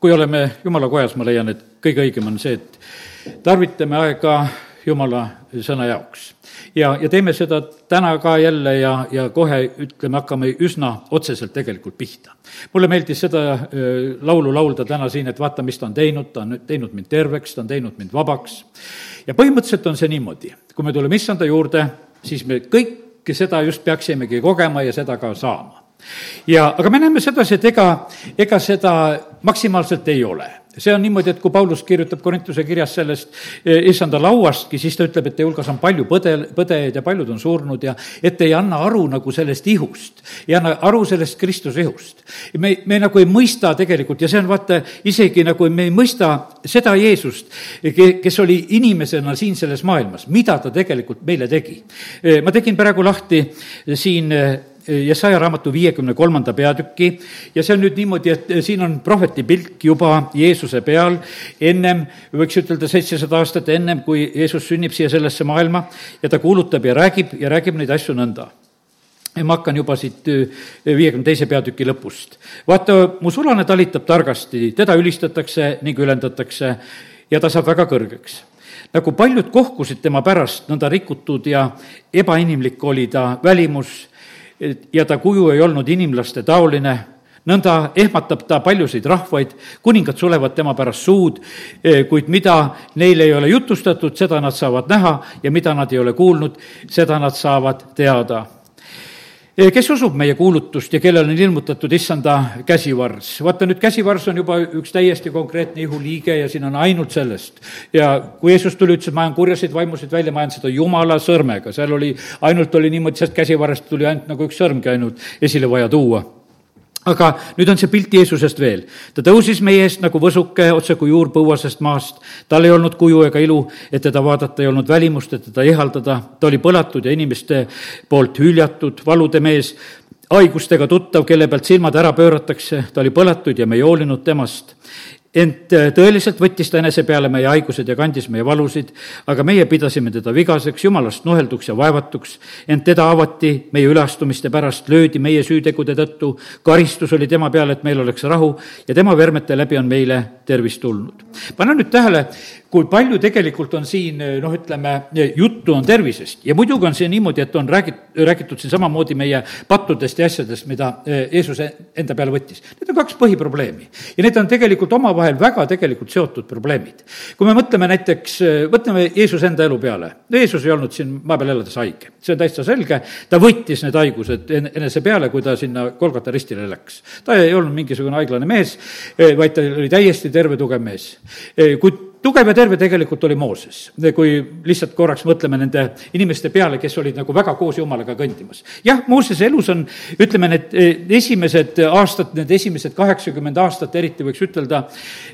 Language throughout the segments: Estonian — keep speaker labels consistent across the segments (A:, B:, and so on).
A: kui oleme jumala kojas, ma leian, et kõige õigem on see, et tarvitame aega jumala sõna jaoks. ja, ja teeme seda täna ka jälle ja, ja kohe ütleme, hakkame üsna otseselt tegelikult pihta. mulle meeldis seda laulu laulda täna siin, et vaata, mis ta on teinud, ta on teinud mind terveks, ta on teinud mind vabaks. ja põhimõtteliselt on see niimoodi, kui me tuleme issanda juurde, siis me kõike seda just peaksimegi kogema ja seda ka saama ja, aga me näeme sedasi, et ega, ega seda maksimaalselt ei ole see on niimoodi, et kui Paulus kirjutab Korintuse kirjas sellest eh, issanda lauastki, siis ta ütleb, et teie hulgas on palju põde, põdejaid ja paljud on surnud ja et ei anna aru nagu sellest ihust, ei anna aru sellest Kristuse ihust. me, me nagu ei mõista tegelikult ja see on vaata isegi nagu me ei mõista seda Jeesust, kes oli inimesena siin selles maailmas, mida ta tegelikult meile tegi. Eh, ma tegin praegu lahti siin eh, Jesaja raamatu viiekümne kolmanda peatüki. Ja see on nüüd niimoodi, et siin on prohveti pilk juba Jeesuse peal ennem, võiks ütelda seitsesada aastat ennem, kui Jeesus sünnib siia sellesse maailma ja ta kuulutab ja räägib ja räägib neid asju nõnda. Ja ma hakkan juba siit äh, viiekümne teise peatüki lõpust. vaata, mu sulane talitab targasti, teda ülistatakse ning ülendatakse ja ta saab väga kõrgeks. Nagu paljud kohkusid tema pärast, nõnda rikutud ja ebainimlik oli ta välimus ja ta kuju ei olnud inimlaste taoline, nõnda ehmatab ta paljusid rahvaid, kuningad sulevad tema pärast suud, eh, kuid mida neile ei ole jutustatud, seda nad saavad näha ja mida nad ei ole kuulnud, seda nad saavad teada kes usub meie kuulutust ja kellel on ilmutatud issanda käsivars. vaata nüüd, käsivars on juba üks täiesti konkreetne ihuliige ja siin on ainult sellest. ja kui Jeesus tuli, ütles, et ma ajan kurjaseid vaimusid välja, ma ajan seda jumala sõrmega, seal oli, ainult oli niimoodi, sellest käsivarrest tuli ainult nagu üks sõrmgi ainult esile vaja tuua aga nüüd on see pilt Jeesusest veel. ta tõusis meie eest nagu võsuke, otse kui juur põuasest maast. tal ei olnud kuju ega ilu, et teda vaadata ei olnud välimust, et teda ihaldada. ta oli põlatud ja inimeste poolt hüljatud, valude mees, haigustega tuttav, kelle pealt silmad ära pööratakse. ta oli põlatud ja me ei hoolinud temast ent äh, tõeliselt võttis ta enese peale meie haigused ja kandis meie valusid, aga meie pidasime teda vigaseks, jumalast nuhelduks ja vaevatuks, ent teda avati meie üleastumiste pärast, löödi meie süütegude tõttu, karistus oli tema peal, et meil oleks rahu ja tema vermete läbi on meile tervis tulnud. pane nüüd tähele, kui palju tegelikult on siin noh, ütleme, juttu on tervisest ja muidugi on see niimoodi, et on räägit-, räägitud siin samamoodi meie pattudest ja asjadest, mida eh, Jeesus enda peale võttis. Need on kaks põhiprobleemi ja need on tegelikult omavahel väga tegelikult seotud probleemid. kui me mõtleme näiteks, mõtleme Jeesuse enda elu peale, Jeesus ei olnud siin maa peal elades haige, see on täitsa selge, ta võttis need haigused enese peale, kui ta sinna Kolgata ristile läks. ta ei olnud mingisugune haiglane mees, eh, vaid ta oli täiesti terve, tugev mees. Kuid tugev ja terve tegelikult oli Mooses, kui lihtsalt korraks mõtleme nende inimeste peale, kes olid nagu väga koos Jumalaga kõndimas. jah, Moosese elus on, ütleme, need eh, esimesed aastad, need esimesed kaheksakümmend aastat eriti võiks ütelda,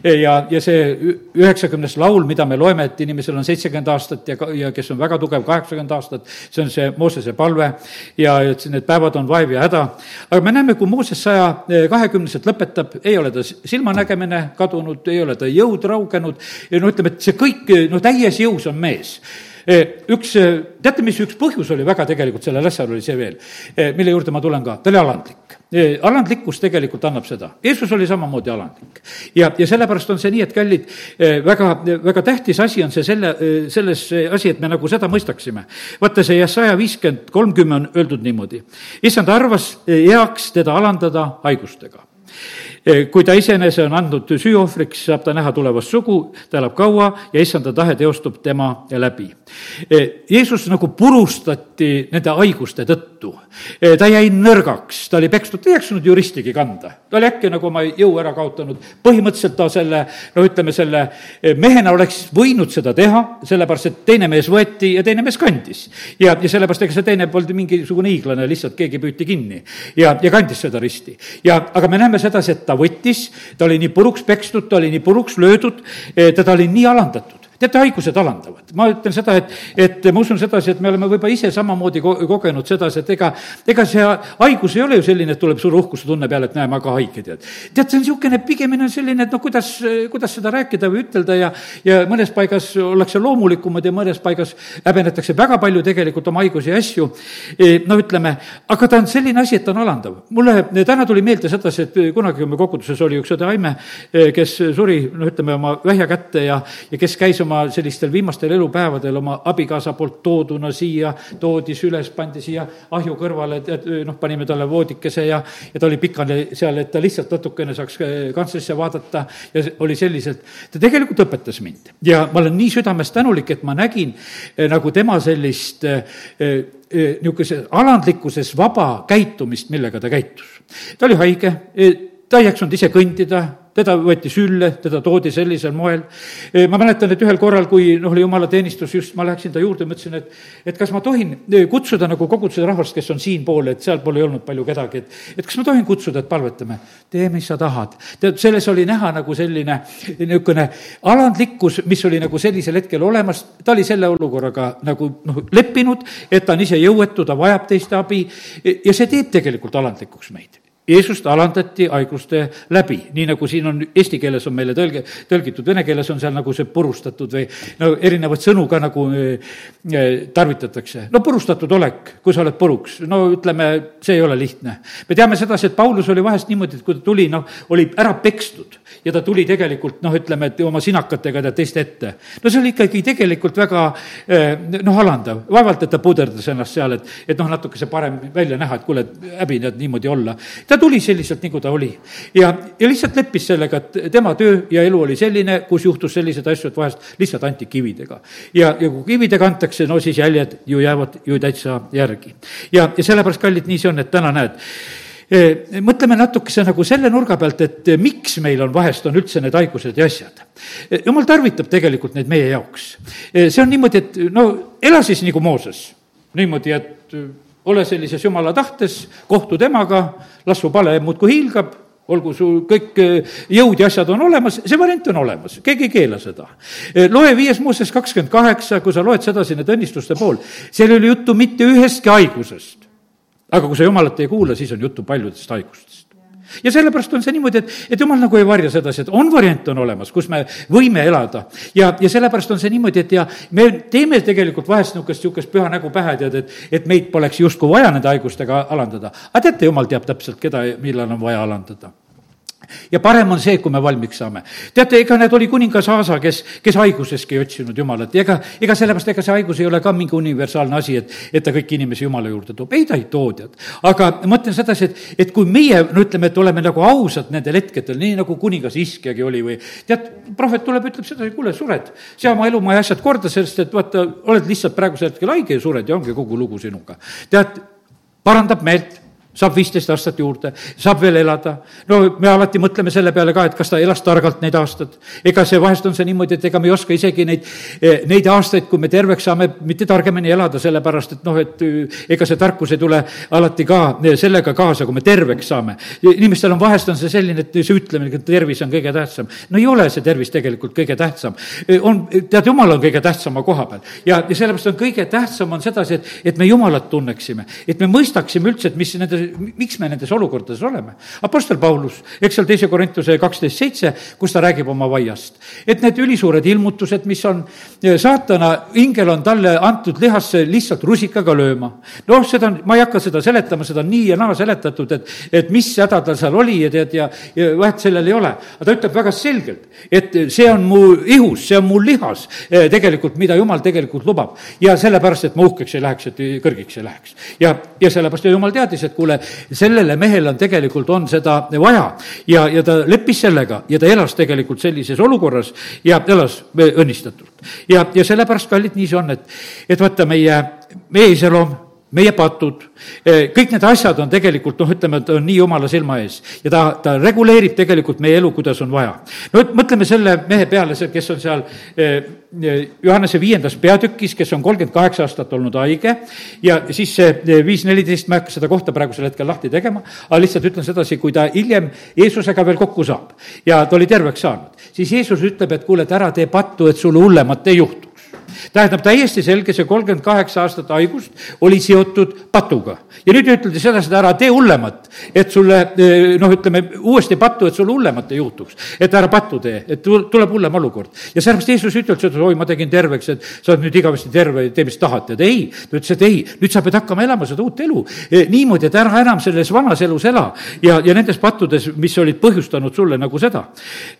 A: eh, ja, ja see üheksakümnes laul, mida me loeme, et inimesel on seitsekümmend aastat ja, ja kes on väga tugev, kaheksakümmend aastat, see on see Moosese palve ja et need päevad on vaev ja häda. aga me näeme, kui Mooses saja kahekümneselt lõpetab, ei ole ta silmanägemine kadunud, ei ole ta jõud raugenud no ütleme, et see kõik, no täies jõus on mees üks, teate, mis üks põhjus oli väga tegelikult sellel asjal, oli see veel, mille juurde ma tulen ka, ta oli alandlik. alandlikkus tegelikult annab seda, Jeesus oli samamoodi alandlik. ja, ja sellepärast on see nii, et kallid, väga, väga tähtis asi on see selle, selles asi, et me nagu seda mõistaksime. vaata, see Jesaja viiskümmend, kolmkümmend on öeldud niimoodi. issand arvas heaks teda alandada haigustega kui ta iseenese on andnud süüohvriks, saab ta näha tulevast sugu, ta elab kaua ja issanda tahe teostub tema läbi. Eh, Jeesus nagu purustati nende haiguste tõttu. Eh, ta jäi nõrgaks, ta oli pekstud, ta ei jaksanud juristigi kanda. ta oli äkki nagu oma jõu ära kaotanud. põhimõtteliselt ta selle, no ütleme, selle mehena oleks võinud seda teha, sellepärast et teine mees võeti ja teine mees kandis. ja, ja sellepärast, ega see teine polnud mingisugune hiiglane, lihtsalt keegi püüti kinni ja, ja kandis seda risti. ja, aga me näeme sedasi, et ta võttis, ta oli nii puruks pekstud, ta oli nii puruks löödud, teda oli nii alandatud teate, haigused alandavad. ma ütlen seda, et, et ma usun sedasi, et me oleme võib-olla ise samamoodi ko-, kogenud sedasi, et ega, ega see haigus ei ole ju selline, et tuleb suur uhkustunne peale, et näe, ma ka haige, tead. tead, see on niisugune, pigemini on selline, et noh, kuidas, kuidas seda rääkida või ütelda ja, ja mõnes paigas ollakse loomulikumad ja mõnes paigas häbenetakse väga palju tegelikult oma haigusi ja asju. E, no ütleme, aga ta on selline asi, et ta on alandav. mulle täna tuli meelde sedasi, et kunagi, me koguduses oli üks õde Aime, e, kes suri, no ütleme, oma vähja kätte ja, ja kes käis oma sellistel viimastel elupäevadel oma abikaasa poolt tooduna siia, toodi süles, pandi siia ahju kõrvale, tead, noh, panime talle voodikese ja, ja ta oli pikali seal, et ta lihtsalt natukene saaks äh, kantslisse vaadata ja oli selliselt, ta tegelikult õpetas mind. ja ma olen nii südamest tänulik, et ma nägin äh, nagu tema sellist äh, niisuguses alandlikkuses vaba käitumist, millega ta käitus. ta oli haige, ta ei jaksanud ise kõndida, teda võeti sülle, teda toodi sellisel moel. ma mäletan, et ühel korral, kui noh, oli jumalateenistus, just ma läksin ta juurde, mõtlesin, et et kas ma tohin kutsuda nagu kogu seda rahvast, kes on siinpool, et sealpool ei olnud palju kedagi, et et kas ma tohin kutsuda, et palvetame? tee, mis sa tahad. tead, selles oli näha nagu selline niisugune alandlikkus, mis oli nagu sellisel hetkel olemas, ta oli selle olukorraga nagu noh, leppinud, et ta on ise jõuetu, ta vajab teiste abi ja see teeb tegelikult alandlikuks meid Jeesust alandati haiguste läbi, nii nagu siin on, eesti keeles on meile tõlge, tõlgitud, vene keeles on seal nagu see purustatud või no erinevaid sõnu ka nagu e, tarvitatakse. no purustatud olek, kui sa oled puruks, no ütleme, see ei ole lihtne. me teame sedasi, et Paulus oli vahest niimoodi, et kui ta tuli, noh, oli ära pekstud ja ta tuli tegelikult noh, ütleme, et oma sinakatega tead teiste ette. no see oli ikkagi tegelikult väga noh, alandav, vaevalt, et ta puderdas ennast seal, et, et noh, natukese parem välja näha, et kuule, häbi tead niimoodi olla. ta ta tuli selliselt, nagu ta oli. ja, ja lihtsalt leppis sellega, et tema töö ja elu oli selline, kus juhtus selliseid asju, et vahest lihtsalt anti kividega. ja, ja kui kividega antakse, no siis jäljed ju jäävad ju täitsa järgi. ja, ja sellepärast, kallid, nii see on, et täna näed, mõtleme natukese nagu selle nurga pealt, et miks meil on vahest, on üldse need haigused ja asjad. Jumal tarvitab tegelikult neid meie jaoks. See on niimoodi, et no ela siis nagu Mooses, niimoodi, et ole sellises jumala tahtes, kohtu temaga, las su pale muudkui hiilgab, olgu sul kõik eh, jõud ja asjad on olemas, see variant on olemas, keegi ei keela seda. Eh, loe viies Mooses kakskümmend kaheksa, kui sa loed sedasi need õnnistuste pool, seal ei ole juttu mitte ühestki haigusest. Aga kui sa jumalat ei kuula, siis on juttu paljudest haigustest ja sellepärast on see niimoodi, et, et jumal nagu ei varja sedasi, et on variant on olemas, kus me võime elada. ja, ja sellepärast on see niimoodi, et ja me teeme tegelikult vahest niisugust, niisugust püha nägu pähe, tead, et, et meid poleks justkui vaja nende haigustega alandada. aga teate, jumal teab täpselt, keda, millal on vaja alandada ja parem on see, kui me valmiks saame. teate, ega need oli kuningas Aasa, kes, kes haiguseski ei otsinud Jumalat ja ega, ega sellepärast, ega see haigus ei ole ka mingi universaalne asi, et, et ta kõiki inimesi Jumala juurde toob. ei, ta ei too, tead. aga ma mõtlen sedasi, et, et kui meie, no ütleme, et oleme nagu ausad nendel hetkedel, nii nagu kuningas Iskjagi oli või tead, prohvet tuleb, ütleb sedasi, kuule, sured, sea oma elumaa ja asjad korda, sest et vaata, oled lihtsalt praegusel hetkel haige ja sured ja ongi kogu lugu sinuga. tead, parandab meelt saab viisteist aastat juurde, saab veel elada. no me alati mõtleme selle peale ka, et kas ta elas targalt neid aastaid. ega see vahest on see niimoodi, et ega me ei oska isegi neid, eh, neid aastaid, kui me terveks saame, mitte targemini elada, sellepärast et noh, et eh, ega see tarkus ei tule alati ka eh, sellega kaasa, kui me terveks saame. inimestel on vahest on see selline, et see ütlemine, et tervis on kõige tähtsam. no ei ole see tervis tegelikult kõige tähtsam. on, tead, jumal on kõige tähtsama koha peal ja, ja sellepärast on kõige tähtsam on sedasi, et, et me Jumalat tunneksime, et me mõistaksime üldse, et mis nende miks me nendes olukordades oleme? Apostel Paulus, eks seal teise Korintuse kaksteist seitse, kus ta räägib oma vaiast. et need ülisuured ilmutused, mis on, eh, saatana ingel on talle antud lihasse lihtsalt rusikaga lööma. noh, seda on, ma ei hakka seda seletama, seda on nii ja naa seletatud, et, et mis häda tal seal oli ja tead, ja, ja vahet sellel ei ole. aga ta ütleb väga selgelt, et see on mu ihus, see on mu lihas eh, tegelikult, mida jumal tegelikult lubab. ja sellepärast, et ma uhkeks ei läheks, et kõrgiks ei läheks. ja, ja sellepärast jumal teadis, et kuule, sellele mehele on tegelikult, on seda vaja. ja, ja ta leppis sellega ja ta elas tegelikult sellises olukorras ja elas õnnistatult. ja, ja sellepärast, kallid, nii see on, et, et vaata, meie, meie iseloom meie patud, kõik need asjad on tegelikult noh, ütleme, et on nii jumala silma ees ja ta, ta reguleerib tegelikult meie elu, kuidas on vaja. no et mõtleme selle mehe peale, see, kes on seal Johannese viiendas peatükis, kes on kolmkümmend kaheksa aastat olnud haige ja siis see viis neliteist, ma ei hakka seda kohta praegusel hetkel lahti tegema, aga lihtsalt ütlen sedasi, kui ta hiljem Jeesusega veel kokku saab ja ta oli terveks saanud, siis Jeesus ütleb, et kuule, et ära tee pattu, et sulle hullemat ei juhtu tähendab, täiesti selge, see kolmkümmend kaheksa aastat haigust oli seotud patuga. ja nüüd üteldi sedasi, et ära tee hullemat, et sulle eh, noh, ütleme uuesti pattu, et sul hullemat ei juhtuks. et ära pattu tee, et tuleb hullem olukord. ja sellepärast Jeesus ütles, et oi, ma tegin terveks, et sa oled nüüd igavesti terve, tee, mis tahad. tead, ei, ta ütles, et ei, nüüd sa pead hakkama elama seda uut elu. Eh, niimoodi, et ära enam selles vanas elus ela ja, ja nendes pattudes, mis olid põhjustanud sulle nagu seda.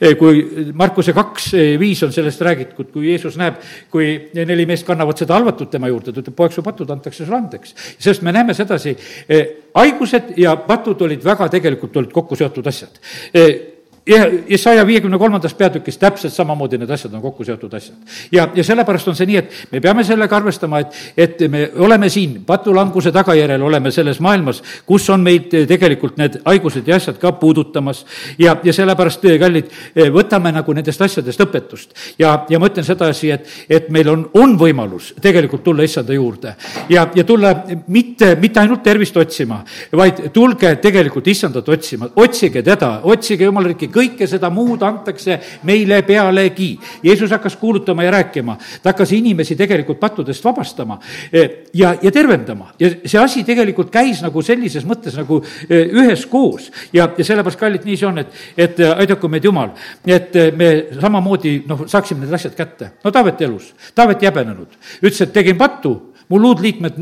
A: Eh, kui Markuse kaks viis on sellest räägitud, kui Jeesus näeb, kui neli meest kannavad seda halvatut tema juurde, ta ütleb, poeg, su patud antakse sulle andeks. sest me näeme sedasi, eh, haigused ja patud olid väga tegelikult, olid kokku seotud asjad eh, ja, ja saja viiekümne kolmandas peatükis täpselt samamoodi need asjad on kokku seotud asjad. ja, ja sellepärast on see nii, et me peame sellega arvestama, et, et me oleme siin patulanguse tagajärjel, oleme selles maailmas, kus on meid tegelikult need haigused ja asjad ka puudutamas. ja, ja sellepärast, kallid, võtame nagu nendest asjadest õpetust. ja, ja ma ütlen sedasi, et, et meil on, on võimalus tegelikult tulla issanda juurde ja, ja tulla mitte, mitte ainult tervist otsima, vaid tulge tegelikult issandat otsima, otsige teda, otsige jumala riiki kõike seda muud antakse meile pealegi. Jeesus hakkas kuulutama ja rääkima, ta hakkas inimesi tegelikult pattudest vabastama eh, ja, ja tervendama. Ja see asi tegelikult käis nagu sellises mõttes nagu eh, üheskoos. Ja, ja sellepärast, kallid, nii see on, et, et eh, aidaku meid Jumal, et me samamoodi noh, saaksime need asjad kätte. no Taavet elus, Taavet ei häbenenud, ütles, et tegin pattu, mu luudliikmed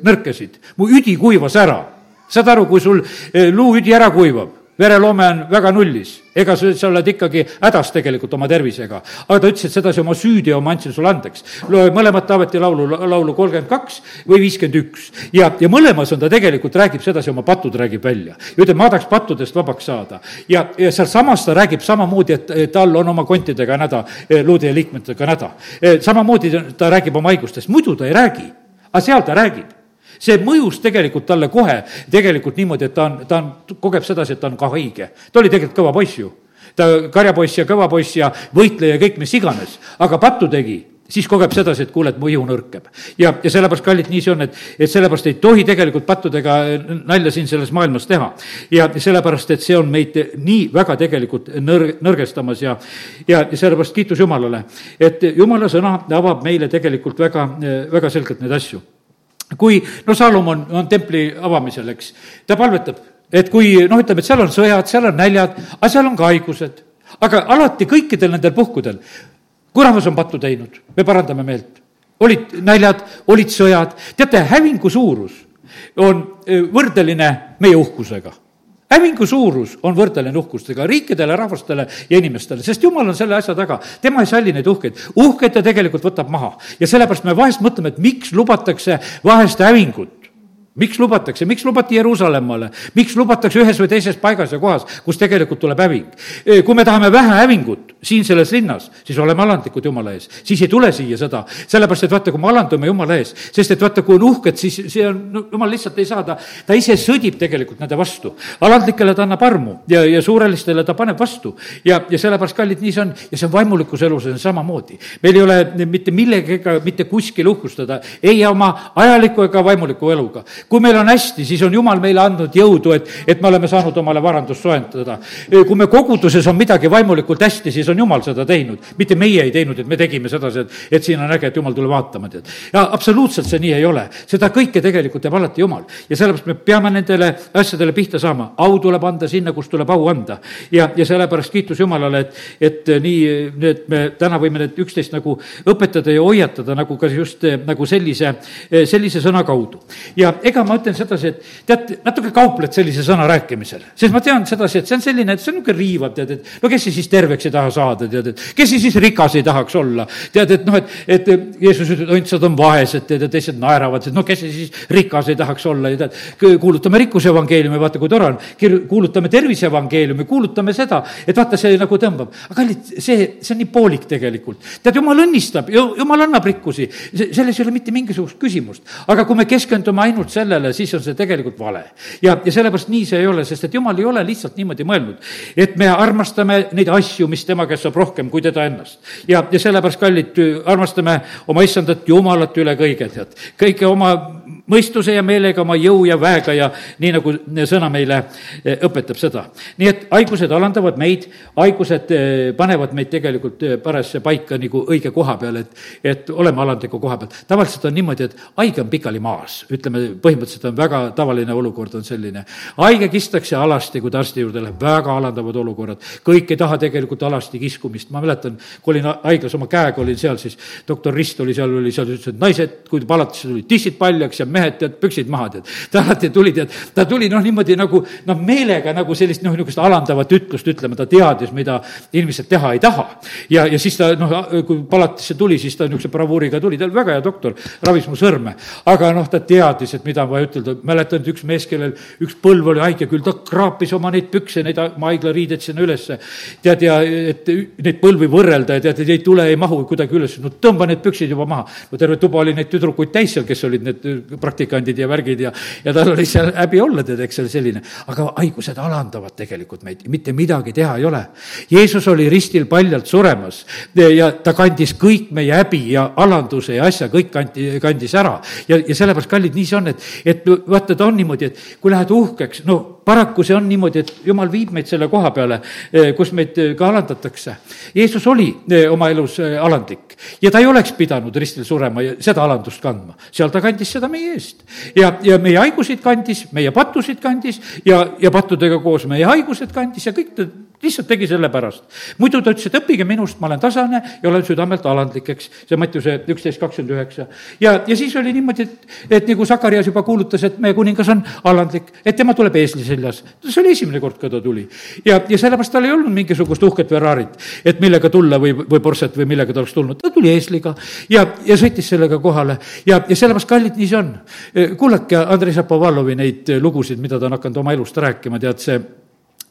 A: nõrkesid, mu üdi kuivas ära. saad aru, kui sul luuüdi ära kuivab vereloome on väga nullis, ega sa, sa oled ikkagi hädas tegelikult oma tervisega. aga ta ütles, et sedasi oma süüteo ma andsin sulle andeks. loe mõlemat Taaveti laulu, laulu kolmkümmend kaks või viiskümmend üks. ja, ja mõlemas on ta tegelikult, räägib sedasi, oma patud räägib välja. ja ütleb, ma tahaks pattudest vabaks saada. ja, ja sealsamas ta räägib samamoodi, et tal on oma kontidega näda, luude liikmetega näda. samamoodi ta räägib oma haigustest, muidu ta ei räägi, aga seal ta räägib see mõjus tegelikult talle kohe tegelikult niimoodi, et ta on, ta on, kogeb sedasi, et ta on ka haige. ta oli tegelikult kõva poiss ju. ta karjapoiss ja kõva poiss ja võitleja, kõik mis iganes, aga pattu tegi siis kogeb sedasi, et kuule, et mu ihu nõrkeb. ja, ja sellepärast, kallid, nii see on, et, et sellepärast ei tohi tegelikult pattudega nalja siin selles maailmas teha. ja sellepärast, et see on meid nii väga tegelikult nõr-, nõrgestamas ja, ja, ja sellepärast kiitus Jumalale, et Jumala sõna avab meile tegelikult väga, väga selgelt neid asju kui no Saalomon on templi avamisel, eks, ta palvetab, et kui noh, ütleme, et seal on sõjad, seal on näljad, aga seal on ka haigused. aga alati kõikidel nendel puhkudel, kui rahvas on pattu teinud, me parandame meelt. olid näljad, olid sõjad, teate, hävingu suurus on eh, võrdeline meie uhkusega hävingu suurus on võrdeline uhkustega riikidele, rahvastele ja inimestele, sest jumal on selle asja taga. tema ei salli neid uhkeid, uhkeid ta tegelikult võtab maha. Ja sellepärast me vahest mõtleme, et miks lubatakse vahest hävingut miks lubatakse, miks lubati Jeruusalemmale, miks lubatakse ühes või teises paigas ja kohas, kus tegelikult tuleb häving? kui me tahame vähe hävingut siin selles linnas, siis oleme alandlikud Jumala ees, siis ei tule siia seda, sellepärast et vaata, kui me alandume Jumala ees, sest et vaata, kui on uhked, siis see on, no Jumal lihtsalt ei saa, ta, ta ise sõdib tegelikult nende vastu. alandlikele ta annab armu ja, ja suurelistele ta paneb vastu. Ja, ja sellepärast, kallid, nii see on. Ja see on vaimulikus elus on samamoodi. meil ei ole mitte millegagi, mitte kuskil uhkustada, ei oma ajaliku ega vaimuliku eluga kui meil on hästi, siis on Jumal meile andnud jõudu, et, et me oleme saanud omale varandust soetada. kui me koguduses on midagi vaimulikult hästi, siis on Jumal seda teinud, mitte meie ei teinud, et me tegime sedasi, et, et siin on äge, et Jumal tule vaatama, tead. ja absoluutselt see nii ei ole, seda kõike tegelikult teeb alati Jumal ja sellepärast me peame nendele asjadele pihta saama, au tuleb anda sinna, kus tuleb au anda. ja, ja sellepärast kiitus Jumalale, et, et nii, et me täna võime need üksteist nagu õpetada ja hoiatada nagu ka just nagu sellise, sellise sõna kaudu. ja ega ma ütlen sedasi, et tead, natuke kaupled sellise sõna rääkimisel, sest ma tean sedasi, et see on selline, et see on niisugune riivav, tead, et no kes siis terveks ei taha saada, tead, et kes siis rikas ei tahaks olla. tead, et noh, et, et Jeesus ütleb, õndsad on vaesed, tead, ja teised naeravad, et no kes siis rikas ei tahaks olla ja tead, kuulutame rikkuse evangeeliumi, vaata kui tore on, kuulutame tervise evangeeliumi, kuulutame seda, et vaata, see nagu tõmbab. aga kallid, see, see on nii poolik tegelikult. tead, jumal õnnistab, jumal annab rikkusi, selles ei ole mitte mingisugust küsimust. aga kui me keskendume ainult sellele, siis on see tegelikult vale. ja, ja sellepärast nii see ei ole, sest et jumal ei ole lihtsalt niimoodi mõelnud, et me armastame neid asju, mis tema käest saab rohkem kui teda ennast. ja, ja sellepärast, kallid, armastame oma issandat Jumalat üle kõige, tead. kõike oma mõistuse ja meelega, oma jõu ja väega ja nii, nagu sõna meile eh, õpetab seda. nii et haigused alandavad meid, haigused eh, panevad meid tegelikult eh, parasse paika nagu õige koha peal, et, et oleme alandliku koha peal. tavaliselt on niimoodi, et haige on pikali maas, ütleme, põhimõtteliselt on väga tavaline olukord on selline. haige kistakse alasti, kui ta arsti juurde läheb, väga alandavad olukorrad. kõik ei taha tegelikult alasti kiskumist, ma mäletan, kui olin haiglas oma käega, olin seal, siis doktor Rist oli seal, oli seal, ütles, et naised, kui palatisse tulid, tissid paljaks ja mehed, tead, püksid maha, tead. ta alati tuli, tead, ta tuli noh, niimoodi nagu noh, meelega nagu sellist noh, niisugust alandavat ütlust ütlema, ta teadis, mida inimesed teha ei taha. ja, ja siis ta noh, kui palatisse tuli, siis ta niisuguse bravuuriga tuli, ta oli väga hea doktor, ravis mu sõrme. aga noh, ta teadis, et mida on vaja ütelda, mäletan, et üks mees, kellel üks põlv oli haige, küll ta kraapis oma neid pükse, neid oma haiglariideid sinna ülesse. tead, ja et neid põlvi võrrelda ja tead, et ei tule, ei mahu kuidagi üles, no tõmba need püksid juba maha. no terve tuba oli neid tüdrukuid täis seal, kes olid need praktikandid ja värgid ja, ja tal oli seal häbi olla, tead, eks oli selline. aga haigused alandavad tegelikult meid, mitte midagi teha ei ole. Jeesus oli ristil paljalt suremas ja ta kandis kõik meie häbi ja alanduse ja asja, kõik kanti, kandis ära. ja, ja sellepärast, kallid, nii see on, et, et vaata, ta on niimoodi, et kui lähed uhkeks, no paraku see on niimoodi, et jumal viib meid selle koha peale, kus meid ka alandatakse. Jeesus oli oma elus alandlik ja ta ei oleks pidanud ristil surema ja seda alandust kandma. seal ta kandis seda meie eest. ja, ja meie haigusid kandis, meie pattusid kandis ja, ja pattudega koos meie haigused kandis ja kõik ta lihtsalt tegi selle pärast. muidu ta ütles, et õppige minust, ma olen tasane ja olen südamelt alandlik, eks. see Mattiuse üksteist kakskümmend üheksa. ja, ja siis oli niimoodi, et, et nagu Sakarias juba kuulutas, et meie kuningas on alandlik, et tema tuleb eesli seljas. see oli esimene kord, kui ta tuli. ja, ja sellepärast tal ei olnud mingisugust uhket Ferrarit, et millega tulla või, või Porsche't või millega ta oleks tulnud. ta tuli eesliga ja, ja sõitis sellega kohale ja, ja sellepärast, kallid, nii see on. kuulake Andrei Šapovalovi neid lugusid, mida ta on hakanud oma elust rääkima, tead, see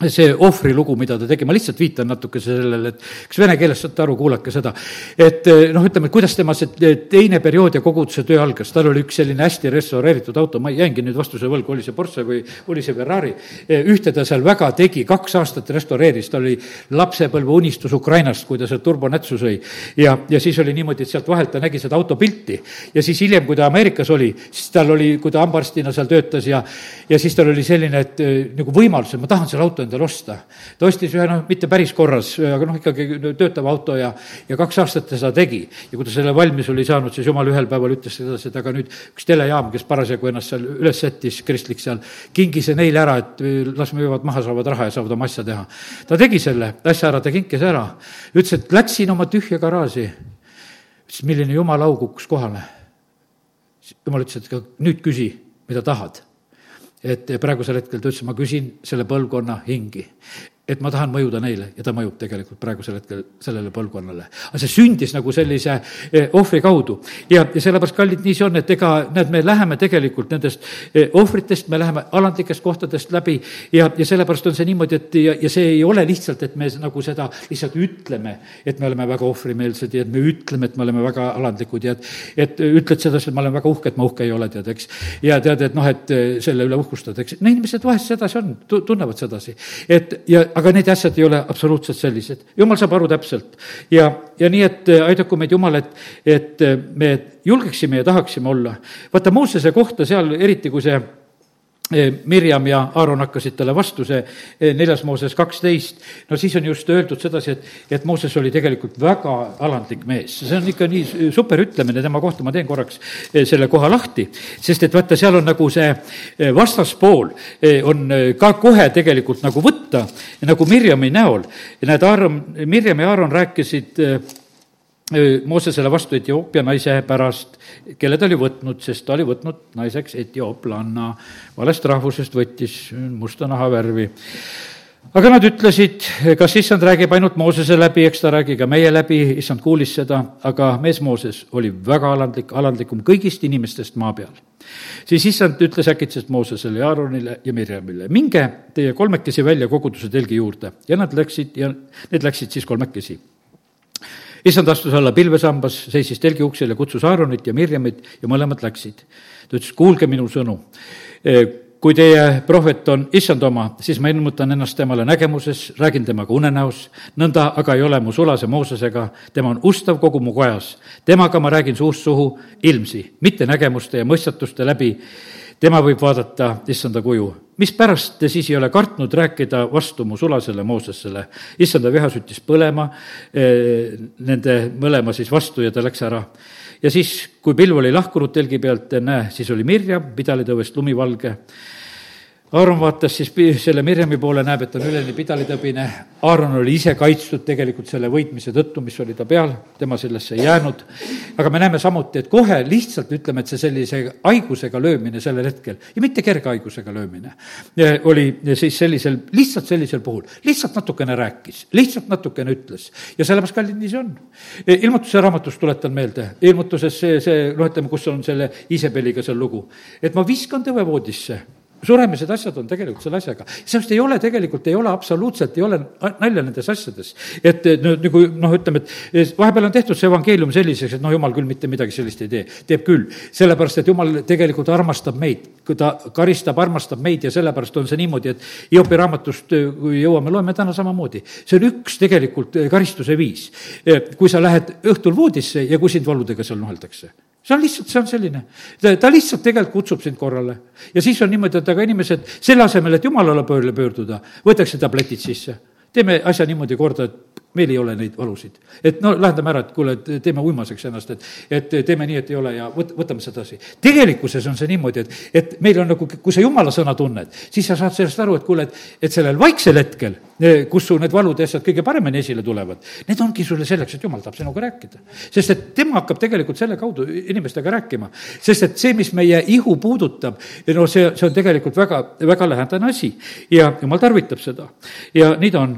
A: see ohvrilugu, mida ta tegi, ma lihtsalt viitan natuke sellele, et kas vene keeles saate aru, kuulake seda. et noh, ütleme, et kuidas tema see teine periood ja koguduse töö algas, tal oli üks selline hästi restaureeritud auto, ma jäingi nüüd vastuse võlgu, oli see Porsche või oli see Ferrari. ühte ta seal väga tegi, kaks aastat restaureeris, tal oli lapsepõlve unistus Ukrainast, kui ta sealt turbonätsu sõi. ja, ja siis oli niimoodi, et sealt vahelt ta nägi seda auto pilti ja siis hiljem, kui ta Ameerikas oli, siis tal oli, kui ta hambaarstina seal töötas ja, ja siis tal oli selline, et nagu võimalus, et ma tahan selle auto endale osta. ta ostis ühe noh, mitte päris korras, aga noh, ikkagi töötav auto ja, ja kaks aastat ta seda tegi. ja kui ta selle valmis oli saanud, siis jumal ühel päeval ütles sedasi, et aga nüüd üks telejaam, kes parasjagu ennast seal üles sättis, kristlik seal, kingi see neile ära, et las müüvad maha, saavad raha ja saavad oma asja teha. ta tegi selle asja ära, ta kinkis ära. ütles, et läksin oma tühja garaaži. ütles, milline jumala au kukkus kohale. jumal ütles, et nüüd küsi, mida tahad et praegusel hetkel ta ütles, ma küsin selle põlvkonna hingi et ma tahan mõjuda neile ja ta mõjub tegelikult praegusel hetkel sellele põlvkonnale. aga see sündis nagu sellise eh, ohvri kaudu ja, ja sellepärast, kallid, nii see on, et ega näed, me läheme tegelikult nendest eh, ohvritest, me läheme alandlikest kohtadest läbi ja, ja sellepärast on see niimoodi, et ja, ja see ei ole lihtsalt, et me nagu seda lihtsalt ütleme, et me oleme väga ohvrimeelsed ja et me ütleme, et me oleme väga alandlikud ja et, et ütled sedasi, et ma olen väga uhke, et ma uhke ei ole, tead, eks. ja tead, et noh, et selle üle uhkustad, eks. no inimesed vahest sedasi on, tunnevad sedasi, et ja aga need asjad ei ole absoluutselt sellised. jumal saab aru täpselt ja, ja nii, et äh, aidaku meid Jumal, et, et äh, me julgeksime ja tahaksime olla. vaata Moosese kohta seal, eriti kui see Mirjam ja Aaron hakkasid talle vastu, see eh, neljas Mooses kaksteist, no siis on just öeldud sedasi, et, et Mooses oli tegelikult väga alandlik mees. see on ikka nii super ütlemine tema kohta, ma teen korraks eh, selle koha lahti, sest et vaata, seal on nagu see vastaspool on ka kohe tegelikult nagu võtta, nagu Mirjami näol. näed, Aaron, Mirjam ja Aaron rääkisid Moosesele vastu Etioopia naise pärast, kelle ta oli võtnud, sest ta oli võtnud naiseks etiooplanna, valest rahvusest võttis musta nahavärvi aga nad ütlesid, kas issand räägib ainult Moosese läbi, eks ta räägi ka meie läbi, issand kuulis seda, aga mees Mooses oli väga alandlik, alandlikum kõigist inimestest maa peal. siis issand ütles äkitselt Moosesele ja Aaronile ja Mirjamile, minge teie kolmekesi välja koguduse telgi juurde. Ja nad läksid ja need läksid siis kolmekesi issand astus alla pilvesambas, seisis telgi uksel ja kutsus Aaronit ja Mirjamit ja mõlemad läksid. ta ütles, kuulge minu sõnu kui teie prohvet on issand oma, siis ma ilmutan ennast temale nägemuses, räägin temaga unenäos, nõnda aga ei ole mu sulase Moosesega, tema on ustav kogu mu kojas. temaga ma räägin suust suhu ilmsi, mitte nägemuste ja mõistatuste läbi. tema võib vaadata issanda kuju. Mispärast te siis ei ole kartnud rääkida vastu mu sulasele Moosesele? issanda viha süttis põlema eh, nende mõlema siis vastu ja ta läks ära ja siis, kui pilv oli lahkunud telgi pealt, näe, siis oli Mirjam, pidalitõuest lumivalge Aaron vaatas siis selle Mirjami poole, näeb, et on üleni pidalitõbine. Aaron oli ise kaitstud tegelikult selle võitmise tõttu, mis oli ta peal, tema sellesse ei jäänud. aga me näeme samuti, et kohe lihtsalt ütleme, et see sellise haigusega löömine sellel hetkel ja mitte kerge haigusega löömine oli siis sellisel, lihtsalt sellisel puhul, lihtsalt natukene rääkis, lihtsalt natukene ütles. ja sellepärast, kallid, nii see on. ilmutuse raamatust tuletan meelde, ilmutuses see, see, noh, ütleme, kus on selle Iisabeliga see lugu, et ma viskan tõvevoodisse suremised asjad on tegelikult selle asjaga. seepärast ei ole tegelikult, ei ole absoluutselt, ei ole nalja nendes asjades. et nagu noh, ütleme, et vahepeal on tehtud see evangeelium selliseks, et noh, jumal küll mitte midagi sellist ei tee. teeb küll, sellepärast et jumal tegelikult armastab meid. kui ta karistab, armastab meid ja sellepärast on see niimoodi, et Hiopi raamatust, kui jõuame, loeme täna samamoodi. see on üks tegelikult karistuse viis. kui sa lähed õhtul voodisse ja kui sind valudega seal nuheldakse see on lihtsalt, see on selline, ta lihtsalt tegelikult kutsub sind korrale. ja siis on niimoodi, et aga inimesed selle asemel, et jumala poole pöörduda, võetakse tabletid sisse. teeme asja niimoodi korda, et meil ei ole neid valusid. et no lahendame ära, et kuule, et teeme uimaseks ennast, et, et teeme nii, et ei ole ja võt-, võtame sedasi. tegelikkuses on see niimoodi, et, et meil on nagu, kui sa jumala sõna tunned, siis sa saad sellest aru, et kuule, et, et sellel vaiksel hetkel, kus su need valud ja asjad kõige paremini esile tulevad, need ongi sulle selleks, et jumal tahab sinuga rääkida. sest et tema hakkab tegelikult selle kaudu inimestega rääkima. sest et see, mis meie ihu puudutab, no see, see on tegelikult väga, väga lähedane asi ja jumal tarvitab seda ja nii ta on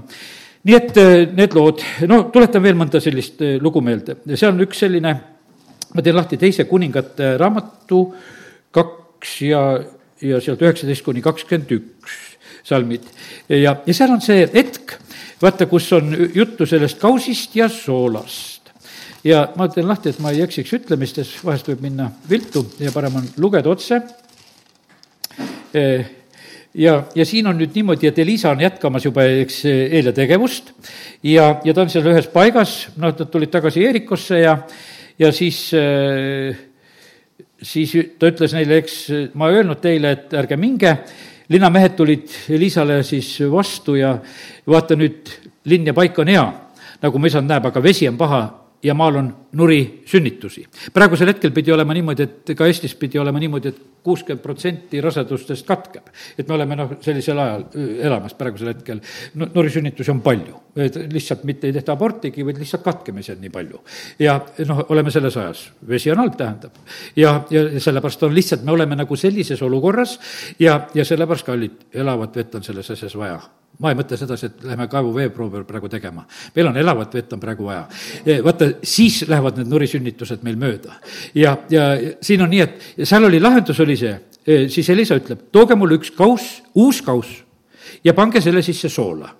A: nii et äh, need lood, no tuletan veel mõnda sellist äh, lugu meelde, see on üks selline, ma teen lahti teise kuningate raamatu kaks ja, ja sealt üheksateist kuni kakskümmend üks salmid. ja, ja seal on see hetk, vaata, kus on juttu sellest kausist ja soolast. ja ma teen lahti, et ma ei eksiks ütlemistes, vahest võib minna viltu ja parem on lugeda otse ja, ja siin on nüüd niimoodi, et Elisa on jätkamas juba, eks, Eelia tegevust. Ja, ja ta on seal ühes paigas, noh, nad tulid tagasi Eerikosse ja, ja siis siis ta ütles neile, eks ma ei öelnud teile, et ärge minge, linnamehed tulid Elisale siis vastu ja vaata nüüd, linn ja paik on hea, nagu mu isand näeb, aga vesi on paha ja maal on nuri sünnitusi. praegusel hetkel pidi olema niimoodi, et ka Eestis pidi olema niimoodi, et kuuskümmend protsenti rasedustest katkeb. et me oleme noh, sellisel ajal elamas praegusel hetkel. nurisünnitusi on palju, et lihtsalt mitte ei tehta abortigi, vaid lihtsalt katkemisi on nii palju. ja noh, oleme selles ajas, vesi on halb, tähendab. ja, ja sellepärast on lihtsalt, me oleme nagu sellises olukorras ja, ja sellepärast, kallid, elavat vett on selles asjas vaja ma ei mõtle sedasi, et lähme kaevu veeproovi praegu tegema. meil on elavat vett on praegu vaja. vaata, siis lähevad need nurisünnitused meil mööda. ja, ja siin on nii, et seal oli, lahendus oli see, siis Elisa ütleb, tooge mulle üks kauss, uus kauss ja pange selle sisse soola.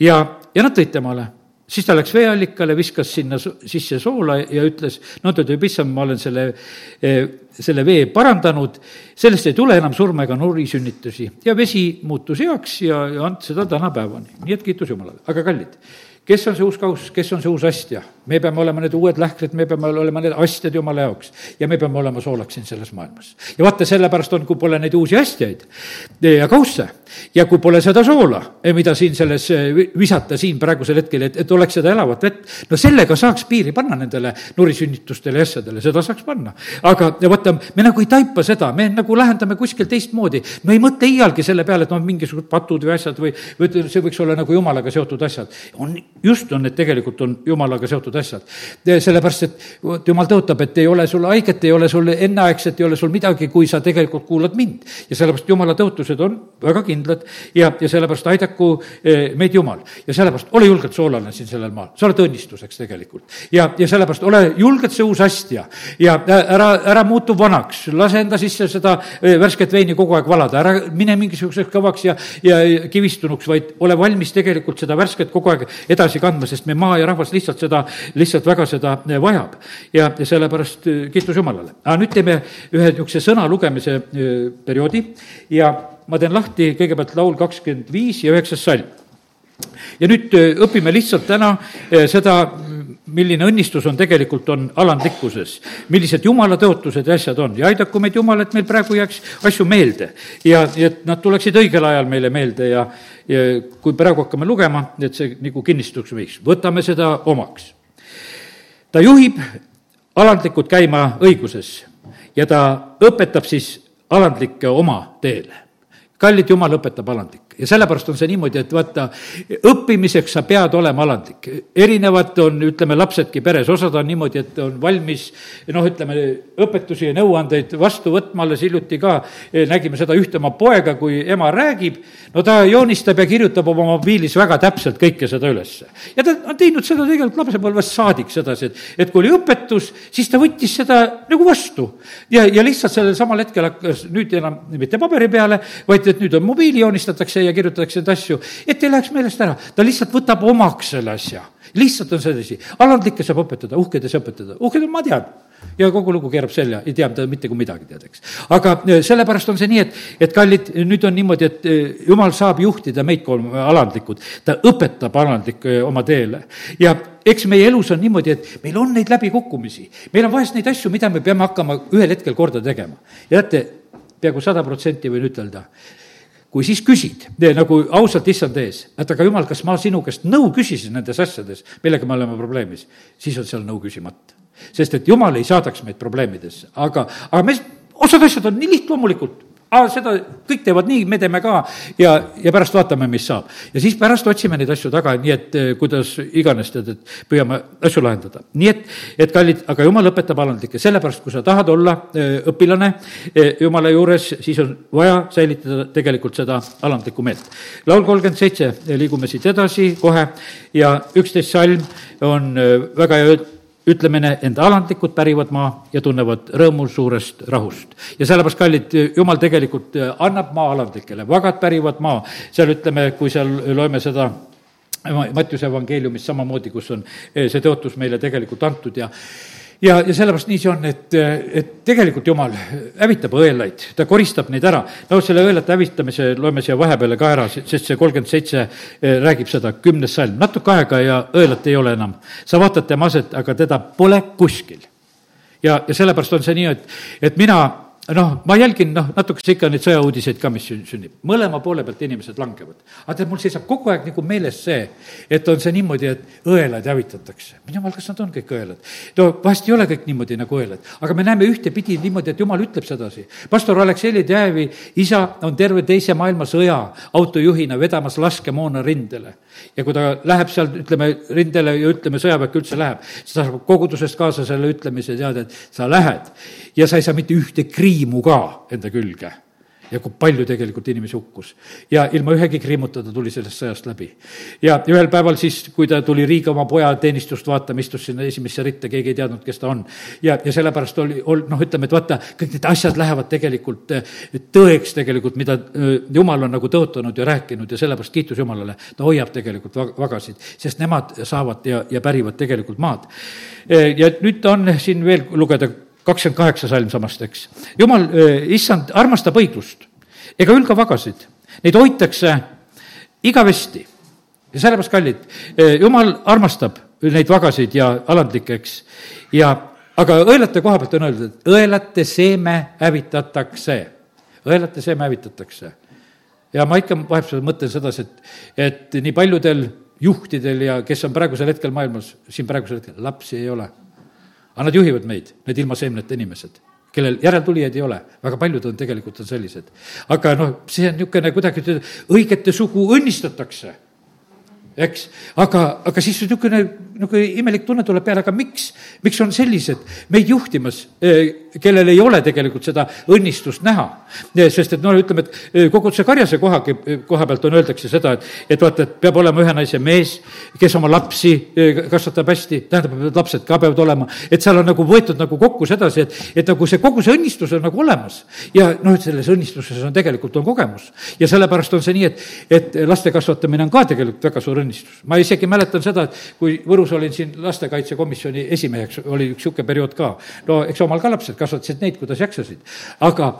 A: ja, ja nad tõid temale siis ta läks veeallikale, viskas sinna sisse soola ja ütles, no ta ütleb, issand, ma olen selle, eh, selle vee parandanud, sellest ei tule enam surma ega nurisünnitusi. ja vesi muutus heaks ja, ja and seda tänapäevani, nii et kiitus Jumalale, aga kallid kes on see uus kauss, kes on see uus astja? me peame olema need uued lähkrid, me peame olema need astjad Jumala jaoks ja me peame olema soolaks siin selles maailmas. ja vaata, sellepärast on, kui pole neid uusi astjaid ja kausse ja kui pole seda soola, mida siin selles visata siin praegusel hetkel, et, et oleks seda elavat vett, no sellega saaks piiri panna nendele nurisünnitustele ja asjadele, seda saaks panna. aga vaata, me nagu ei taipa seda, me nagu lahendame kuskil teistmoodi. me ei mõtle iialgi selle peale, et noh, mingisugused patud või asjad või, või see võiks olla nagu jumalaga seotud asjad. on, just on need tegelikult on jumalaga seotud asjad. sellepärast, et vot jumal tõotab, et ei ole sul haiget, ei ole sul enneaegset, ei ole sul midagi, kui sa tegelikult kuulad mind. ja sellepärast jumala tõotused on väga kindlad ja, ja sellepärast aidaku eh, meid Jumal. ja sellepärast ole julgelt soolane siin sellel maal, sa oled õnnistuseks tegelikult. ja, ja sellepärast ole julgelt see uus astja ja ära, ära muutu vanaks, lase enda sisse seda eh, värsket veini kogu aeg valada, ära mine mingisuguseks kõvaks ja, ja kivistunuks, vaid ole valmis tegelikult seda värsket kogu aeg edasi kandma, sest me maa ja rahvas lihtsalt seda, lihtsalt väga seda eh, vajab. ja, ja sellepärast kiitus Jumalale. aga nüüd teeme ühe niisuguse sõna lugemise perioodi ja ma teen lahti kõigepealt laul kakskümmend viis ja üheksas salm. ja nüüd õpime lihtsalt täna seda, milline õnnistus on tegelikult, on alandlikkuses. millised jumala tõotused ja asjad on ja aidaku meid Jumal, et meil praegu jääks asju meelde ja, et nad tuleksid õigel ajal meile meelde ja, ja kui praegu hakkame lugema, et see nagu kinnistuks võiks, võtame seda omaks. ta juhib alandlikud käima õiguses ja ta õpetab siis alandlikke oma teele kallid jumal õpetab alandlik ja sellepärast on see niimoodi, et vaata, õppimiseks sa pead olema alandlik. erinevad on, ütleme, lapsedki peres, osad on niimoodi, et on valmis noh, ütleme, õpetusi ja nõuandeid vastu võtma, alles hiljuti ka eh, nägime seda ühte oma poega, kui ema räägib, no ta joonistab ja kirjutab oma mobiilis väga täpselt kõike seda ülesse. ja ta on teinud seda tegelikult lapsepõlvest saadik sedasi, et, et kui oli õpetus, siis ta võttis seda nagu vastu. ja, ja lihtsalt sellel samal hetkel hakkas nüüd enam mitte paberi peale, vaid et nüüd on mobiili joonistatakse ja kirjutatakse neid asju, et ei läheks meelest ära. ta lihtsalt võtab omaks selle asja. lihtsalt on sedasi. alandlikke saab õpetada, uhkeid ei saa õpetada. uhked on, ma tean. ja kogu lugu keerab selja, ei tea ta mitte kui midagi, tead, eks. aga eh, sellepärast on see nii, et, et kallid, nüüd on niimoodi, et eh, jumal saab juhtida meid kolm alandlikud. ta õpetab alandlikke eh, oma teele ja eks meie elus on niimoodi, et meil on neid läbikukkumisi. meil on vahest neid asju, mida me peame hakkama ühel hetkel korda tegema. ja teate, peaaegu sada protsenti võin ütelda, kui siis küsid, nagu ausalt issand ees, et aga jumal, kas ma sinu käest nõu küsisin nendes asjades, millega me oleme probleemis, siis on seal nõu küsimata. sest et jumal ei saadaks meid probleemidesse, aga, aga me, osad asjad on nii lihtloomulikult aa, seda kõik teevad nii, me teeme ka ja, ja pärast vaatame, mis saab. ja siis pärast otsime neid asju taga, nii et eh, kuidas iganes, tead, et püüame asju lahendada. nii et, et kallid, aga jumal õpetab alandlikke, sellepärast kui sa tahad olla eh, õpilane eh, jumala juures, siis on vaja säilitada tegelikult seda alandlikku meelt. laul kolmkümmend seitse, liigume siit edasi kohe ja üksteist salm on väga hea ütlemine, enda alandlikud pärivad maa ja tunnevad rõõmu suurest rahust. ja sellepärast, kallid, jumal tegelikult äh, annab maa alandlikele, vagad pärivad maa, seal ütleme, kui seal loeme seda Mattiuse evangeeliumis samamoodi, kus on äh, see tõotus meile tegelikult antud ja ja, ja sellepärast nii see on, et, et tegelikult Jumal hävitab õelaid, ta koristab neid ära. no selle õelate hävitamise loeme siia vahepeale ka ära, sest see kolmkümmend seitse eh, räägib seda, kümnes salm, natuke aega ja õelat ei ole enam. sa vaatad tema aset, aga teda pole kuskil. ja, ja sellepärast on see nii, et, et mina noh, ma jälgin, noh, natukese ikka neid sõjauudiseid ka, mis sünnib. mõlema poole pealt inimesed langevad. aga tead, mul seisab kogu aeg nagu meeles see, et on see niimoodi, et õelad hävitatakse. mine jumal, kas nad on kõik õelad? no vahest ei ole kõik niimoodi nagu õelad, aga me näeme ühtepidi niimoodi, et jumal ütleb sedasi. pastor Aleksei Tjäävi isa on terve teise maailmasõja autojuhina vedamas laskemoona rindele. Ja kui ta läheb seal, ütleme, rindele ja ütleme, sõjaväkke üldse läheb, siis ta saab kogudusest kaasa selle ütlemise teada, et sa lähed. Ja sa ei saa mitte ühte kriimu ka enda külge ja kui palju tegelikult inimesi hukkus. ja ilma ühegi kriimuta ta tuli sellest sõjast läbi. ja ühel päeval siis, kui ta tuli Riiga oma poja teenistust vaatama, istus sinna esimesse ritta, keegi ei teadnud, kes ta on. ja, ja sellepärast oli, ol-, noh, ütleme, et vaata, kõik need asjad lähevad tegelikult eh, tõeks tegelikult, mida eh, jumal on nagu tõotanud ja rääkinud ja sellepärast kiitus Jumalale, ta hoiab tegelikult vagasid, sest nemad saavad ja, ja pärivad tegelikult maad. Eh, ja nüüd on siin veel lugeda kakskümmend kaheksa salm samast, eks. jumal, issand, armastab õiglust ega hülga vagasid, neid hoitakse igavesti. ja sellepärast, kallid, jumal armastab neid vagasid ja alandlikke, eks, ja aga õelate koha pealt on öeldud, et õelate seeme hävitatakse, õelate seeme hävitatakse. ja ma ikka vahepeal mõtlen sedasi, et, et nii paljudel juhtidel ja kes on praegusel hetkel maailmas, siin praegusel hetkel, lapsi ei ole aga nad juhivad meid, need ilma seemneta inimesed. kellel järeltulijaid ei ole, väga paljud on tegelikult on sellised. aga noh, see on niisugune kuidagi, õigete sugu õnnistatakse eks, aga, aga siis niisugune, niisugune imelik tunne tuleb peale, aga miks, miks on sellised meid juhtimas, eh, kellel ei ole tegelikult seda õnnistust näha. Eh, sest et noh, ütleme, et eh, kogu see karjase koha, koha pealt on, öeldakse seda, et, et vaata, et peab olema ühe naise mees, kes oma lapsi kasvatab hästi, tähendab, et lapsed ka peavad olema, et seal on nagu võetud nagu kokku sedasi, et, et nagu see, kogu see õnnistus on nagu olemas. ja noh, et selles õnnistuses on tegelikult, on kogemus. ja sellepärast on see nii, et, et laste kasvatamine on ka tegelikult väga suur õnnistus. ma isegi mäletan seda, et kui Võrus olin siin lastekaitsekomisjoni esimeheks, oli üks niisugune periood ka. no eks omal ka lapsed kasvatasid neid, kuidas jaksasid. aga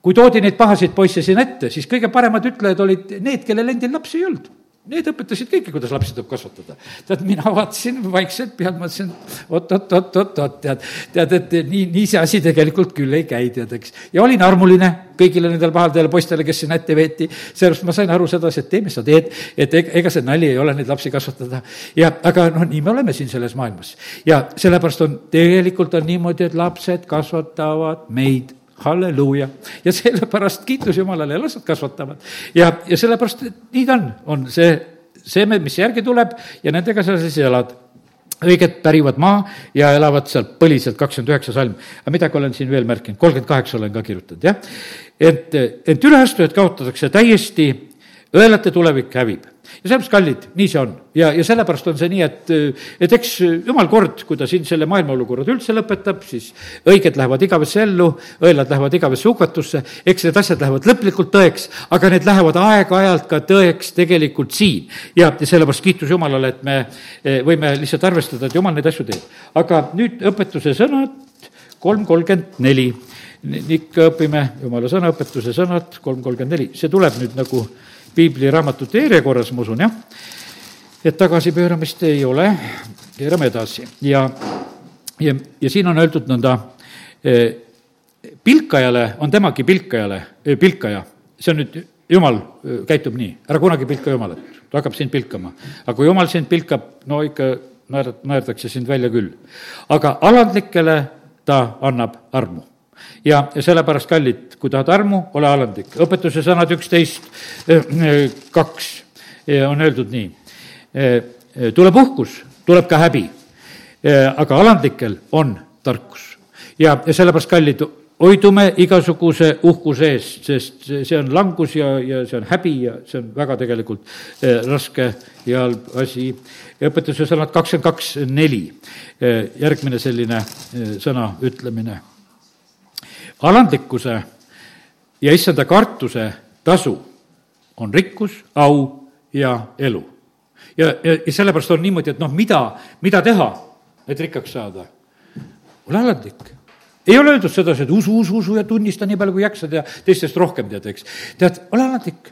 A: kui toodi neid pahasid poisse siin ette, siis kõige paremad ütlejad olid need, kellel endil lapsi ei olnud Need õpetasid kõiki, kuidas lapsi tuleb kasvatada. tead, mina vaatasin vaikselt pealt, mõtlesin oot-oot-oot-oot-oot, tead, tead, et nii, nii see asi tegelikult küll ei käi, tead, eks. ja olin armuline kõigile nendele pahadele poistele, kes sinna ette veeti, sellepärast ma sain aru sedasi, et tee, mis sa teed, et ega see nali ei ole neid lapsi kasvatada. ja aga noh, nii me oleme siin selles maailmas. ja sellepärast on, tegelikult on niimoodi, et lapsed kasvatavad meid halleluuja. ja sellepärast kiitus Jumalale nad kasvatavad. ja, ja sellepärast, et nii ta on, on see seeme, mis järgi tuleb ja nendega sa siis elad õiged pärivad maa ja elavad seal põliselt, kakskümmend üheksa salm. aga midagi olen siin veel märkinud, kolmkümmend kaheksa olen ka kirjutanud, jah. et, ent üleastujad kaotatakse täiesti, õelate tulevik hävib ja sellepärast, kallid, nii see on. ja, ja sellepärast on see nii, et, et eks jumal kord, kui ta siin selle maailma olukorrad üldse lõpetab, siis õiged lähevad igavesse ellu, õelad lähevad igavesse hukatusse, eks need asjad lähevad lõplikult tõeks, aga need lähevad aeg-ajalt ka tõeks tegelikult siin. ja, ja sellepärast kiitus Jumalale, et me eh, võime lihtsalt arvestada, et Jumal neid asju teeb. aga nüüd õpetuse sõnad, kolm kolmkümmend neli. ikka õpime Jumala sõnaõpetuse sõnad, kolm kolmkümmend neli, see tuleb nüüd nagu piibliraamatute järjekorras, ma usun, jah. et tagasipööramist ei ole, keerame edasi ja, ja, ja siin on öeldud nõnda, eh, pilkajale on temagi pilkajale, eh, pilkaja, see on nüüd jumal eh, käitub nii, ära kunagi pilka jumalat, ta hakkab sind pilkama. aga kui jumal sind pilkab, no ikka naer-, naerdakse sind välja küll. aga alandlikele ta annab armu ja, sellepärast, kallid, kui tahad armu, ole alandlik. õpetuse sõnad üksteist, eh, eh, kaks on öeldud nii. Eh, tuleb uhkus, tuleb ka häbi, aga alandlikel on tarkus. ja, ja sellepärast, kallid, hoidume igasuguse uhkuse eest, sest see on langus ja, ja see on häbi ja see on väga tegelikult raske ja halb asi. õpetuse sõnad kakskümmend kaks, neli, järgmine selline sõna ütlemine alandlikkuse ja issanda kartuse tasu on rikkus, au ja elu. ja, ja, ja sellepärast on niimoodi, et noh, mida, mida teha, et rikkaks saada? ole alandlik ei ole öeldud sedasi, et usu, usu, usu ja tunnista nii palju, kui jaksad ja teistest rohkem tead, eks. tead, ole alandlik,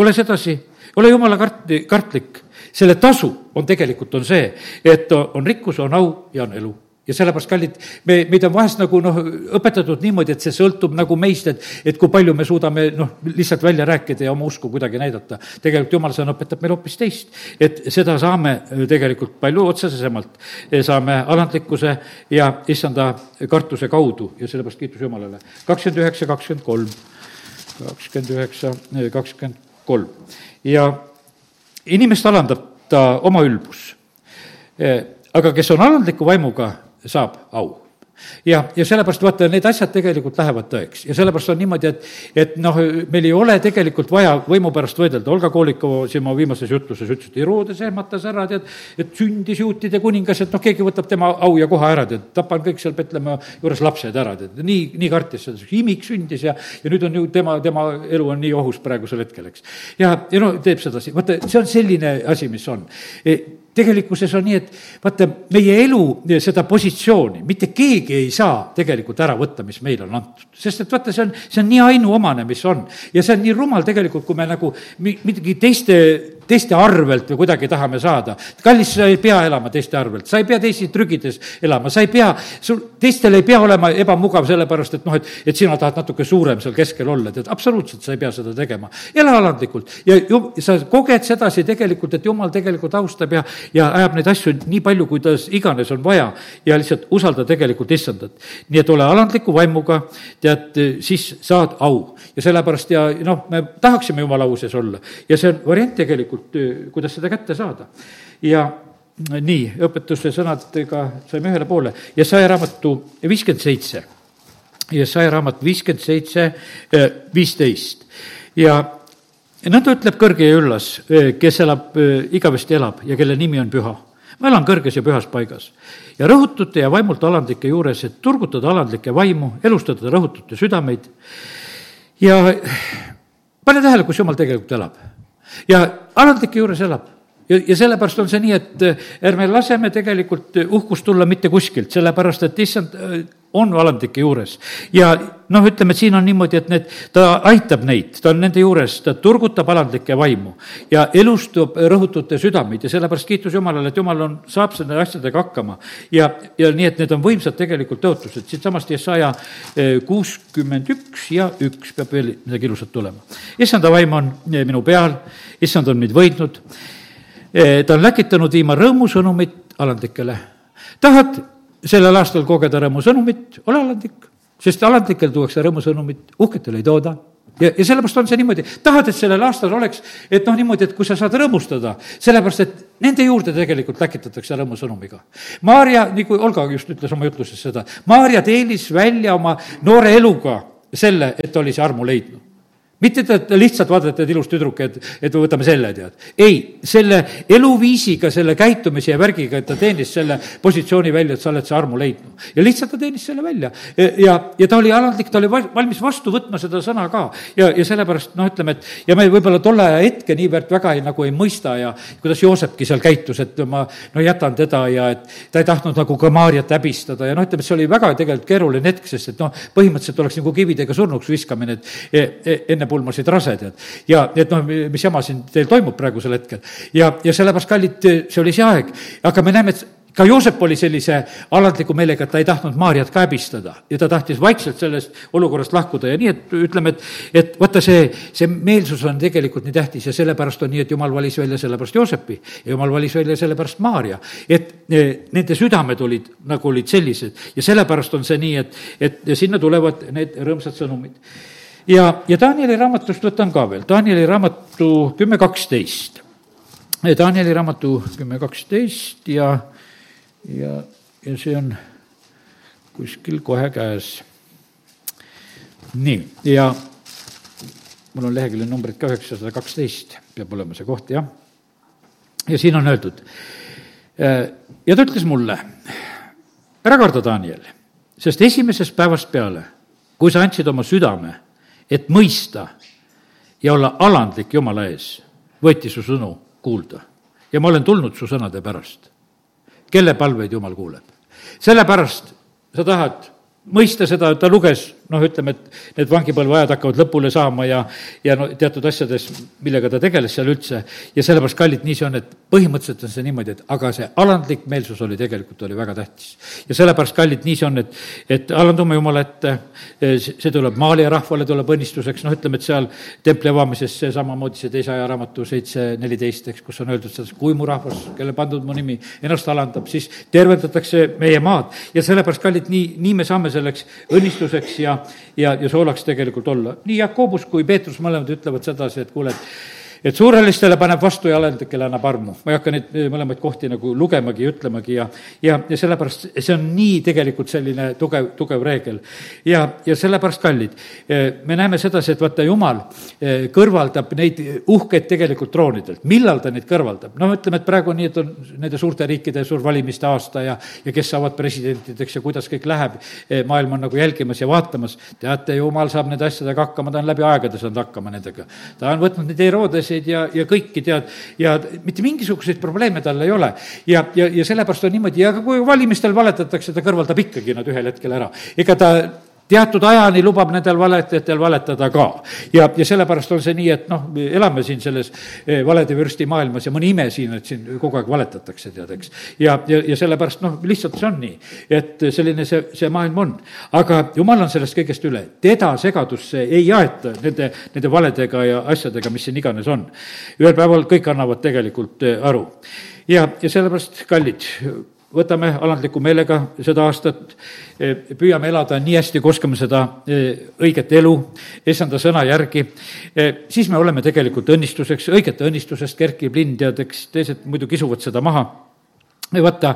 A: ole sedasi, ole jumala kart-, kartlik. selle tasu on tegelikult, on see, et on rikkus, on au ja on elu ja sellepärast, kallid, me, meid on vahest nagu noh, õpetatud niimoodi, et see sõltub nagu meist, et, et kui palju me suudame noh, lihtsalt välja rääkida ja oma usku kuidagi näidata. tegelikult jumala sõna õpetab meil hoopis teist, et seda saame tegelikult palju otsesemalt, saame alandlikkuse ja issanda kartuse kaudu. Ja sellepärast kiitus Jumalale. kakskümmend üheksa, kakskümmend kolm, kakskümmend üheksa, kakskümmend kolm. Ja inimest alandab ta oma ülbus. Aga kes on alandliku vaimuga, saab au. Ja, ja sellepärast vaata, need asjad tegelikult lähevad tõeks. Ja sellepärast on niimoodi, et, et noh, meil ei ole tegelikult vaja võimu pärast võidelda, Olga Kolikova siin oma viimases jutluses ütles, et Herodes ehmatas ära, tead, et sündis juutide kuningas, et noh, keegi võtab tema au ja koha ära, tead, tapan kõik seal Petlemma juures lapsed ära, tead, nii, nii kartis seda, imik sündis ja, ja nüüd on ju tema, tema elu on nii ohus praegusel hetkel, eks. ja, ja no teeb sedasi, vaata, see on selline asi, mis on. E, tegelikkuses on nii, et vaata, meie elu, seda positsiooni mitte keegi ei saa tegelikult ära võtta, mis meile on antud. sest et vaata, see on, see on nii ainuomane, mis on. ja see on nii rumal tegelikult, kui me nagu midagi teiste teiste arvelt või kuidagi tahame saada. kallis, sa ei pea elama teiste arvelt, sa ei pea teisi trügides elama, sa ei pea, sul, teistel ei pea olema ebamugav, sellepärast et noh, et, et sina tahad natuke suurem seal keskel olla, tead, absoluutselt sa ei pea seda tegema. ela alandlikult. Ja ju, sa koged sedasi tegelikult, et jumal tegelikult austab ja, ja ajab neid asju nii palju, kuidas iganes on vaja. Ja lihtsalt usalda tegelikult issandat. nii et ole alandliku vaimuga, tead, siis saad au. Ja sellepärast ja noh, me tahaksime jumala au sees olla. Ja see on variant tegelikult, kuidas seda kätte saada. ja nii, õpetuse sõnadega saime ühele poole ja saja raamatu viiskümmend seitse Jesaja raamat viiskümmend seitse, eh, viisteist ja nõnda ütleb kõrge ja üllas, eh, kes elab, eh, igavesti elab ja kelle nimi on püha. ma elan kõrges ja pühas paigas ja rõhutute ja vaimult alandlike juures, et turgutada alandlikke vaimu, elustada rõhutute südameid ja pane tähele, kus jumal tegelikult elab. Ja alandlike juures elab ja, ja sellepärast on see nii, et ärme laseme tegelikult uhkust tulla mitte kuskilt, sellepärast et issand on alandlike juures. ja noh, ütleme, et siin on niimoodi, et need, ta aitab neid, ta on nende juures, ta turgutab alandlikke vaimu ja elustab rõhutute südameid ja sellepärast kiitus Jumalale, et Jumal on, saab nende asjadega hakkama. ja, ja nii, et need on võimsad tegelikult tõotused, siitsamast Jesaja kuuskümmend üks ja üks peab veel midagi ilusat tulema. issanda vaim on minu peal, issand on mind võitnud, ta on läkitanud viima rõõmusõnumit alandlikele. tahad sellel aastal kogeda rõõmusõnumit, ole alandlik, sest alandlikel tuuakse rõõmusõnumit, uhketel ei tooda. Ja, ja sellepärast on see niimoodi, tahad, et sellel aastal oleks, et noh, niimoodi, et kui sa saad rõõmustada, sellepärast et nende juurde tegelikult läkitatakse rõõmusõnumiga. Maarja, nagu Olga just ütles oma jutluses seda, Maarja teenis välja oma noore eluga selle, et oli see armu leidnud mitte, et lihtsalt vaadata, et ilus tüdruk, et, et võtame selle, tead. ei, selle eluviisiga, selle käitumise ja värgiga, et ta teenis selle positsiooni välja, et sa oled see armu leidnud. ja lihtsalt ta teenis selle välja. ja, ja ta oli alandlik, ta oli valmis vastu võtma seda sõna ka. ja, ja sellepärast noh, ütleme, et ja me võib-olla tolle aja hetke niivõrd väga ei, nagu ei mõista ja kuidas Joosepki seal käitus, et ma no jätan teda ja et ta ei tahtnud nagu ka Maarjat häbistada ja noh, ütleme, et see oli väga tegelikult keeruline hetk, sest et noh, põhimõtteliselt oleks nagu kividega surnuks viskamine, et e, e, enne pulmasid rase, tead. ja et noh, mis jama siin teil toimub praegusel hetkel. ja, ja sellepärast, kallid, see oli see aeg, aga me näeme, et ka Joosep oli sellise alandliku meelega, et ta ei tahtnud Maarjat ka häbistada ja ta tahtis vaikselt sellest olukorrast lahkuda ja nii, et ütleme, et, et vaata, see, see meelsus on tegelikult nii tähtis ja sellepärast on nii, et jumal valis välja sellepärast Joosepi ja jumal valis välja sellepärast Maarja. et e, nende südamed olid, nagu olid sellised ja sellepärast on see nii, et, et sinna tulevad need rõõmsad sõnumid ja, ja Danieli raamatust võtan ka veel, Danieli raamatu kümme kaksteist. Danieli raamatu kümme kaksteist ja, ja, ja see on kuskil kohe käes. nii, ja mul on lehekülje numbrid ka üheksasada kaksteist, peab olema see koht, jah. ja siin on öeldud, ja ta ütles mulle, ära karda, Daniel, sest esimesest päevast peale, kui sa andsid oma südame et mõista ja olla alandlik Jumala ees, võeti su sõnu kuulda. ja ma olen tulnud su sõnade pärast. kelle palveid Jumal kuuleb? sellepärast sa tahad mõista seda, ta luges, noh, ütleme, et need vangipõlveajad hakkavad lõpule saama ja, ja no teatud asjades, millega ta tegeles seal üldse, ja sellepärast, kallid, nii see on, et põhimõtteliselt on see niimoodi, et aga see alandlik meelsus oli tegelikult, oli väga tähtis. ja sellepärast, kallid, nii see on, et, et alandume Jumala ette, see tuleb maali ja rahvale, tuleb õnnistuseks, noh, ütleme, et seal templi avamises see samamoodi, see teise aja raamatu seitse neliteist, eks, kus on öeldud selles, kui mu rahvas, kelle pandud mu nimi, ennast alandab, siis tervendatakse meie maad. Ja sellepärast, kallid, nii, nii me saame selleks õnnistuseks ja, ja, ja soolaks tegelikult olla. nii Jakobus kui Peetrus mõlemad ütlevad sedasi, et kuule, et et suurelistele paneb vastu ja alandlikele annab armu. ma ei hakka neid mõlemaid kohti nagu lugemagi ütlemagi ja, ja, ja sellepärast see on nii tegelikult selline tugev, tugev reegel. ja, ja sellepärast, kallid, me näeme sedasi, et vaata, Jumal eh, kõrvaldab neid uhkeid tegelikult troonidelt. millal ta neid kõrvaldab? no ütleme, et praegu nii, et on nende suurte riikide suur valimiste aasta ja, ja kes saavad presidentideks ja kuidas kõik läheb, eh, maailm on nagu jälgimas ja vaatamas. teate, Jumal saab nende asjadega hakkama, ta on läbi aegade saanud hakkama nendega. ta on võtnud neid Herodesi terviseid ja, ja kõiki tead, ja mitte mingisuguseid probleeme tal ei ole. ja, ja, ja sellepärast on niimoodi ja kui valimistel valetatakse, ta kõrvaldab ikkagi nad ühel hetkel ära. ega ta teatud ajani lubab nendel valetajatel valetada ka. ja, ja sellepärast on see nii, et noh, elame siin selles eh, valede vürsti maailmas ja mõni ime siin, et siin kogu aeg valetatakse, tead, eks. ja, ja, ja sellepärast noh, lihtsalt see on nii, et selline see, see maailm on. aga jumal on sellest kõigest üle, teda segadusse ei aeta nende, nende valedega ja asjadega, mis siin iganes on. ühel päeval kõik annavad tegelikult eh, aru ja, ja sellepärast, kallid, võtame alandliku meelega seda aastat, püüame elada nii hästi, kui oskame seda õiget elu, issanda sõna järgi, siis me oleme tegelikult õnnistuseks, õigete õnnistusest kerkib lind ja eks teised muidu kisuvad seda maha. vaata,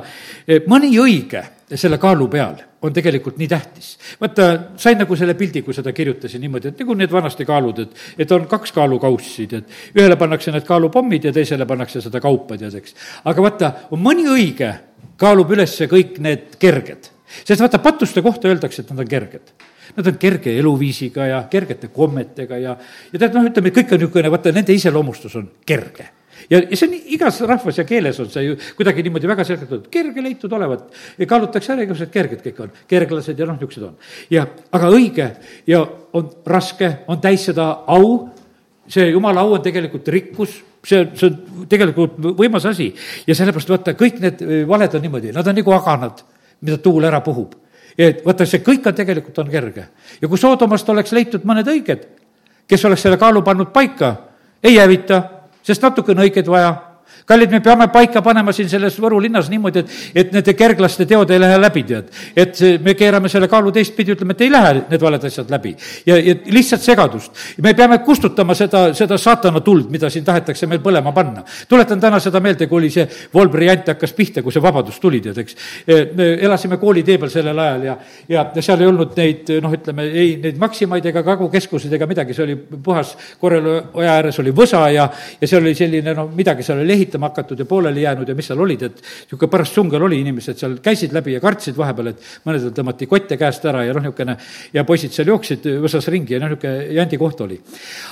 A: mõni õige selle kaalu peal on tegelikult nii tähtis. vaata, sain nagu selle pildi, kui seda kirjutasin niimoodi, et nagu need vanasti kaalud, et, et on kaks kaalukaussi, et ühele pannakse need kaalupommid ja teisele pannakse seda kaupa, tead, eks. aga vaata, on mõni õige, kaalub üles kõik need kerged. sest vaata, patuste kohta öeldakse, et nad on kerged Nad on kerge eluviisiga ja kergete kommetega ja, ja tead, noh, ütleme, kõik on niisugune, vaata, nende iseloomustus on kerge ja, ja see on igas rahvas ja keeles on see ju kuidagi niimoodi väga selgelt öeldud, kerge leitud olevat. kaalutakse ära, igasugused kerged kõik on, kerglased ja noh, niisugused on. ja, aga õige ja on raske, on täis seda au, see jumala au on tegelikult rikkus, see, see on tegelikult võimas asi. ja sellepärast vaata, kõik need valed on niimoodi, nad on nagu aganad, mida tuul ära puhub. et vaata, see kõik on tegelikult, on kerge. ja kui Soodomast oleks leitud mõned õiged, kes oleks selle kaalu pannud paika, ei hävita sest natuke on õiget vaja kallid, me peame paika panema siin selles Võru linnas niimoodi, et, et nende kerglaste teod ei lähe läbi, tead. et me keerame selle kaalu teistpidi, ütleme, et ei lähe need valed asjad läbi. ja, ja lihtsalt segadust. me peame kustutama seda, seda saatana tuld, mida siin tahetakse meil põlema panna. tuletan täna seda meelde, kui oli see Volbri jant hakkas pihta, kui see vabadus tuli, tead, eks. me elasime koolitee peal sellel ajal ja, ja, seal ei olnud neid, noh, ütleme, ei neid Maximaid ega Kagu-keskuseid ega midagi, see oli puhas Korrela oja ääres oli võsa ja, ja seal oli selline, no midagi seal oli ehitama ehitama hakatud ja pooleli jäänud ja mis seal olid, et niisugune paras sungel oli, inimesed seal käisid läbi ja kartsid vahepeal, et mõnedel tõmmati kotte käest ära ja noh, niisugune ja poisid seal jooksid võsas ringi ja noh, niisugune jandi koht oli.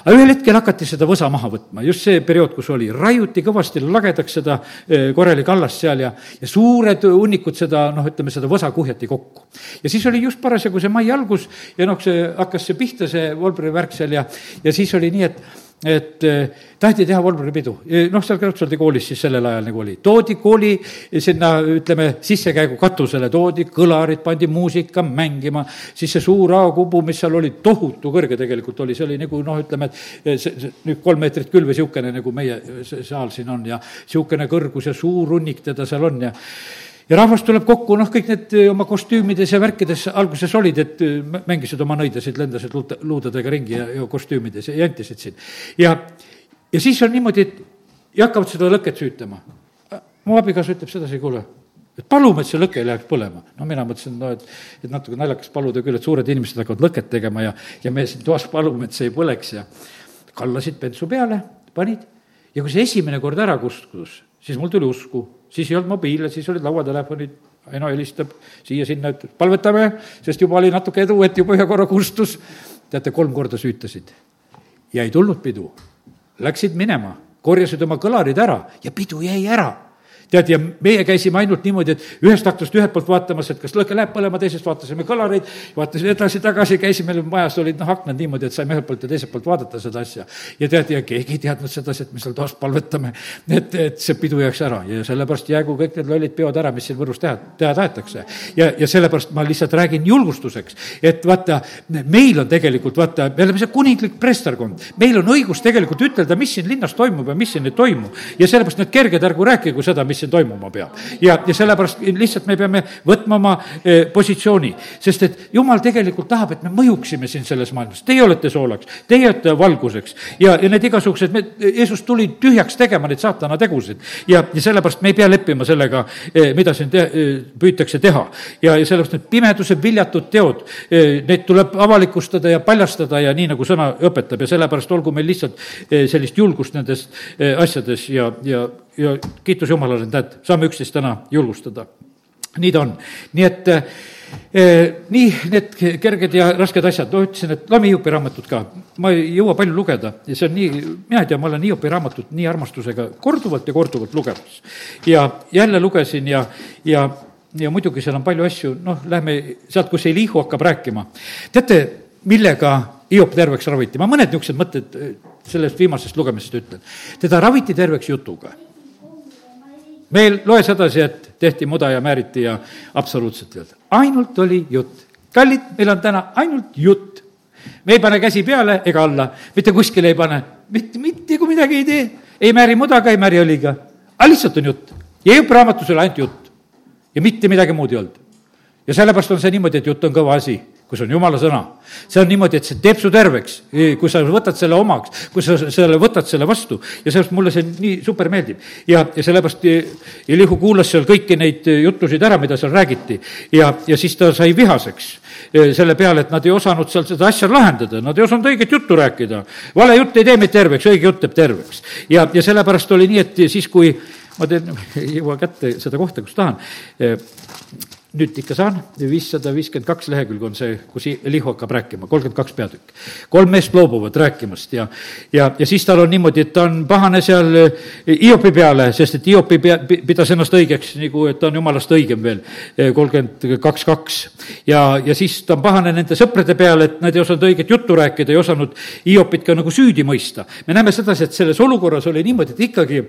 A: aga ühel hetkel hakati seda võsa maha võtma, just see periood, kus oli, raiuti kõvasti lagedaks seda eh, koreli kallast seal ja, ja suured hunnikud seda, noh, ütleme, seda võsa kuhjati kokku. ja siis oli just parasjagu see mai algus ja noh, see hakkas see pihta, see Volbri värk seal ja, ja siis oli nii, et et eh, taheti teha Volmeri pidu, noh, seal Kreutzwaldi koolis siis sellel ajal nagu oli, toodi kooli sinna, ütleme, sissekäigu katusele, toodi kõlarid, pandi muusika mängima, siis see suur A-kubu, mis seal oli, tohutu kõrge tegelikult oli, see oli nagu noh, ütleme, et see, see nüüd kolm meetrit küll või niisugune, nagu meie saal siin on ja niisugune kõrgus ja suur hunnik teda seal on ja ja rahvas tuleb kokku, noh, kõik need eh, oma kostüümides ja värkides alguses olid, et eh, mängisid oma nõidasid, lendasid luude, luudadega ringi ja, ja kostüümides ja jantisid siin. ja, ja siis on niimoodi, et ja hakkavad seda lõket süütama. mu abikaasa ütleb sedasi, kuule, et palume, et see lõke ei läheks põlema. no mina mõtlesin, no et, et natuke naljakas paluda küll, et suured inimesed hakkavad lõket tegema ja, ja me siin toas palume, et see ei põleks ja kallasid bensu peale, panid ja kui see esimene kord ära kustus, siis mul tuli usku siis ei olnud mobiile, siis olid lauatelefonid, Aino helistab siia-sinna, ütleb palvetame, sest juba oli natuke edu, et juba ühe korra kustus. teate, kolm korda süütasid ja ei tulnud pidu. Läksid minema, korjasid oma kõlarid ära ja pidu jäi ära tead, ja meie käisime ainult niimoodi, et ühest aknast ühelt poolt vaatamas, et kas lõke läheb põlema, teisest vaatasime kõlareid, vaatasime edasi-tagasi, käisime, majas olid noh, aknad niimoodi, et saime ühelt poolt ja teiselt poolt vaadata seda asja. ja tead, ja keegi ei teadnud sedasi, et me seal toas palvetame, et, et see pidu jääks ära ja sellepärast jäägu kõik need lollid peod ära, mis siin Võrus teha, teha tahetakse. ja, ja sellepärast ma lihtsalt räägin julgustuseks, et vaata, meil on tegelikult, vaata, me oleme see kuninglik presterkond, meil on õigus tegelikult ütelda, mis siin linnas toimub ja mis siin ei toimu. ja sellepärast need kerged, ärgu rääkigu seda, mis mis siin toimuma peab. ja, ja sellepärast lihtsalt me peame võtma oma eh, positsiooni, sest et jumal tegelikult tahab, et me mõjuksime siin selles maailmas. Teie olete soolaks, teie olete valguseks ja, ja need igasugused, me, Jeesus tuli tühjaks tegema neid saatana tegusid. ja, ja sellepärast me ei pea leppima sellega, eh, mida siin te, eh, püütakse teha. ja, ja sellepärast need pimeduse viljatud teod, neid tuleb avalikustada ja paljastada ja nii, nagu sõna õpetab ja sellepärast olgu meil lihtsalt sellist julgust nendes asjades ja, ja ja kiitus Jumalale, tead, saame üksteist täna julgustada. nii ta on, nii et eh, nii need kerged ja rasked asjad, no ütlesin, et loeme Hiopi raamatut ka. ma ei jõua palju lugeda ja see on nii, mina ei tea, ma olen Hiopi raamatut nii armastusega korduvalt ja korduvalt lugemas. ja jälle lugesin ja, ja, ja muidugi seal on palju asju, noh, lähme sealt, kus Elihu hakkab rääkima. teate, millega Hiop terveks raviti, ma mõned niisugused mõtted eh, sellest viimasest lugemisest ütlen. teda raviti terveks jutuga meil loes edasi, et tehti muda ja määriti ja absoluutselt ei olnud. ainult oli jutt. kallid, meil on täna ainult jutt. me ei pane käsi peale ega alla, mitte kuskile ei pane, mitte, mitte kui midagi ei tee. ei määri mudaga, ei määri õliga, aga lihtsalt on jutt. ja Hiopi raamatus oli ainult jutt ja mitte midagi muud ei olnud. ja sellepärast on see niimoodi, et jutt on kõva asi kus on jumala sõna. see on niimoodi, et see teeb su terveks, kui sa võtad selle omaks, kui sa selle võtad selle vastu ja sellepärast mulle see nii super meeldib. ja, ja sellepärast Elihu kuulas seal kõiki neid jutusid ära, mida seal räägiti ja, ja siis ta sai vihaseks selle peale, et nad ei osanud seal seda asja lahendada, nad ei osanud õiget juttu rääkida. vale jutt ei tee meid terveks, õige jutt teeb terveks. ja, ja sellepärast oli nii, et siis, kui ma teen, ei jõua kätte seda kohta, kus tahan nüüd ikka saan, viissada viiskümmend kaks lehekülge on see, kus Elihu hakkab rääkima, kolmkümmend kaks peatükk. kolm meest loobuvad rääkimast ja, ja, ja siis tal on niimoodi, et ta on pahane seal Hiopi peale, sest et Hiopi pea, pidas ennast õigeks, nagu et ta on jumalast õigem veel, kolmkümmend kaks, kaks. ja, ja siis ta on pahane nende sõprade peale, et nad ei osanud õiget juttu rääkida, ei osanud Hiopit ka nagu süüdi mõista. me näeme sedasi, et selles olukorras oli niimoodi, et ikkagi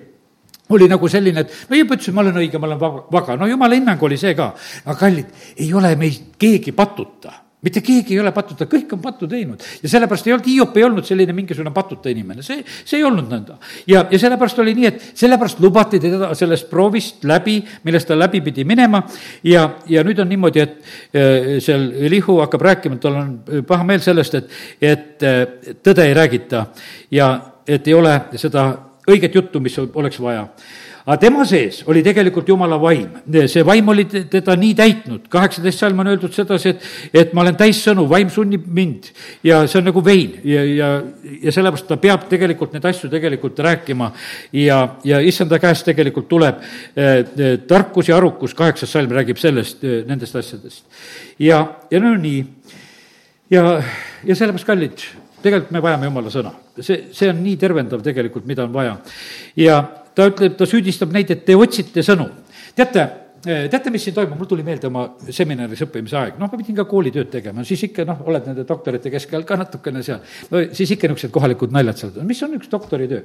A: oli nagu selline, et no juba ütlesin, ma olen õige, ma olen vaga, no jumala hinnang oli see ka. aga kallid, ei ole meist keegi patuta. Mitte keegi ei ole patuta, kõik on pattu teinud. Ja sellepärast ei olnud, Hiop ei olnud selline mingisugune patuta inimene, see, see ei olnud nõnda. ja, ja sellepärast oli nii, et sellepärast lubati teda sellest proovist läbi, millest ta läbi pidi minema. Ja, ja nüüd on niimoodi, et äh, seal Elihu hakkab rääkima, et tal on paha meel sellest, et, et äh, tõde ei räägita. Ja et ei ole seda õiget juttu, mis oleks vaja. Aga tema sees oli tegelikult jumala vaim, see vaim oli teda nii täitnud, kaheksateist salm on öeldud sedasi, et, et ma olen täis sõnu, vaim sunnib mind. Ja see on nagu vein. Ja, ja, ja sellepärast ta peab tegelikult neid asju tegelikult rääkima. Ja, ja issanda käest tegelikult tuleb eh, tarkus ja arukus, kaheksas salm räägib sellest, eh, nendest asjadest. ja, ja no nii, ja, ja sellepärast, kallid tegelikult me vajame jumala sõna. see, see on nii tervendav tegelikult, mida on vaja. ja ta ütleb, ta süüdistab neid, et te otsite sõnu. teate, teate, mis siin toimub, mul tuli meelde oma seminaris õppimise aeg, noh, ma pidin ka koolitööd tegema, siis ikka noh, oled nende doktorite keskel ka natukene seal, no siis ikka niisugused kohalikud naljad seal, mis on üks doktoritöö?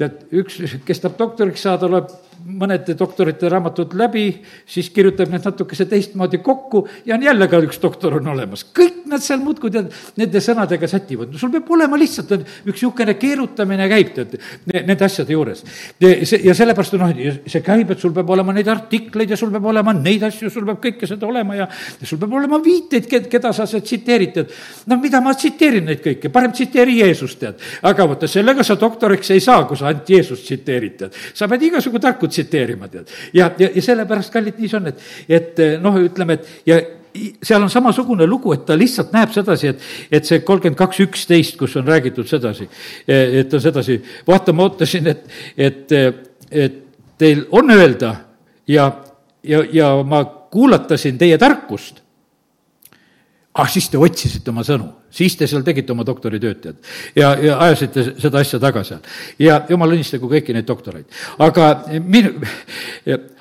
A: Tead, üks, kes tahab doktoriks saada, loeb mõned doktorite raamatud läbi, siis kirjutab need natukese teistmoodi kokku ja on jälle ka üks doktor on olemas. kõik nad seal muudkui tead, nende sõnadega sätivad, no sul peab olema lihtsalt üks niisugune keerutamine käib, tead, nende asjade juures. ja sellepärast noh, see käib, et sul peab olema neid artikleid ja sul peab olema neid asju, sul peab kõike seda olema ja, sul peab olema viiteid, keda sa seal tsiteerid, tead. noh, mida ma tsiteerin neid kõiki, parem tsiteeri Jeesust, tead. aga vaata, sellega sa doktoriks ei saa, kui sa ainult Jeesust tsiteerid, tead. sa pead igasugu tarku tsiteerima, tead. ja, ja, ja sellepärast, kallid, nii see on, et, et noh, ütleme, et ja seal on samasugune lugu, et ta lihtsalt näeb sedasi, et, et see kolmkümmend kaks üksteist, kus on räägitud sedasi, et on sedasi, vaata, ma ootasin, et, et, et teil on öelda ja, ja, ja ma kuulatasin teie tarkust. ah, siis te otsisite oma sõnu siis te seal tegite oma doktoritööd, tead. ja, ja ajasite seda asja taga seal. ja jumal õnnistagu kõiki neid doktoreid. aga minu,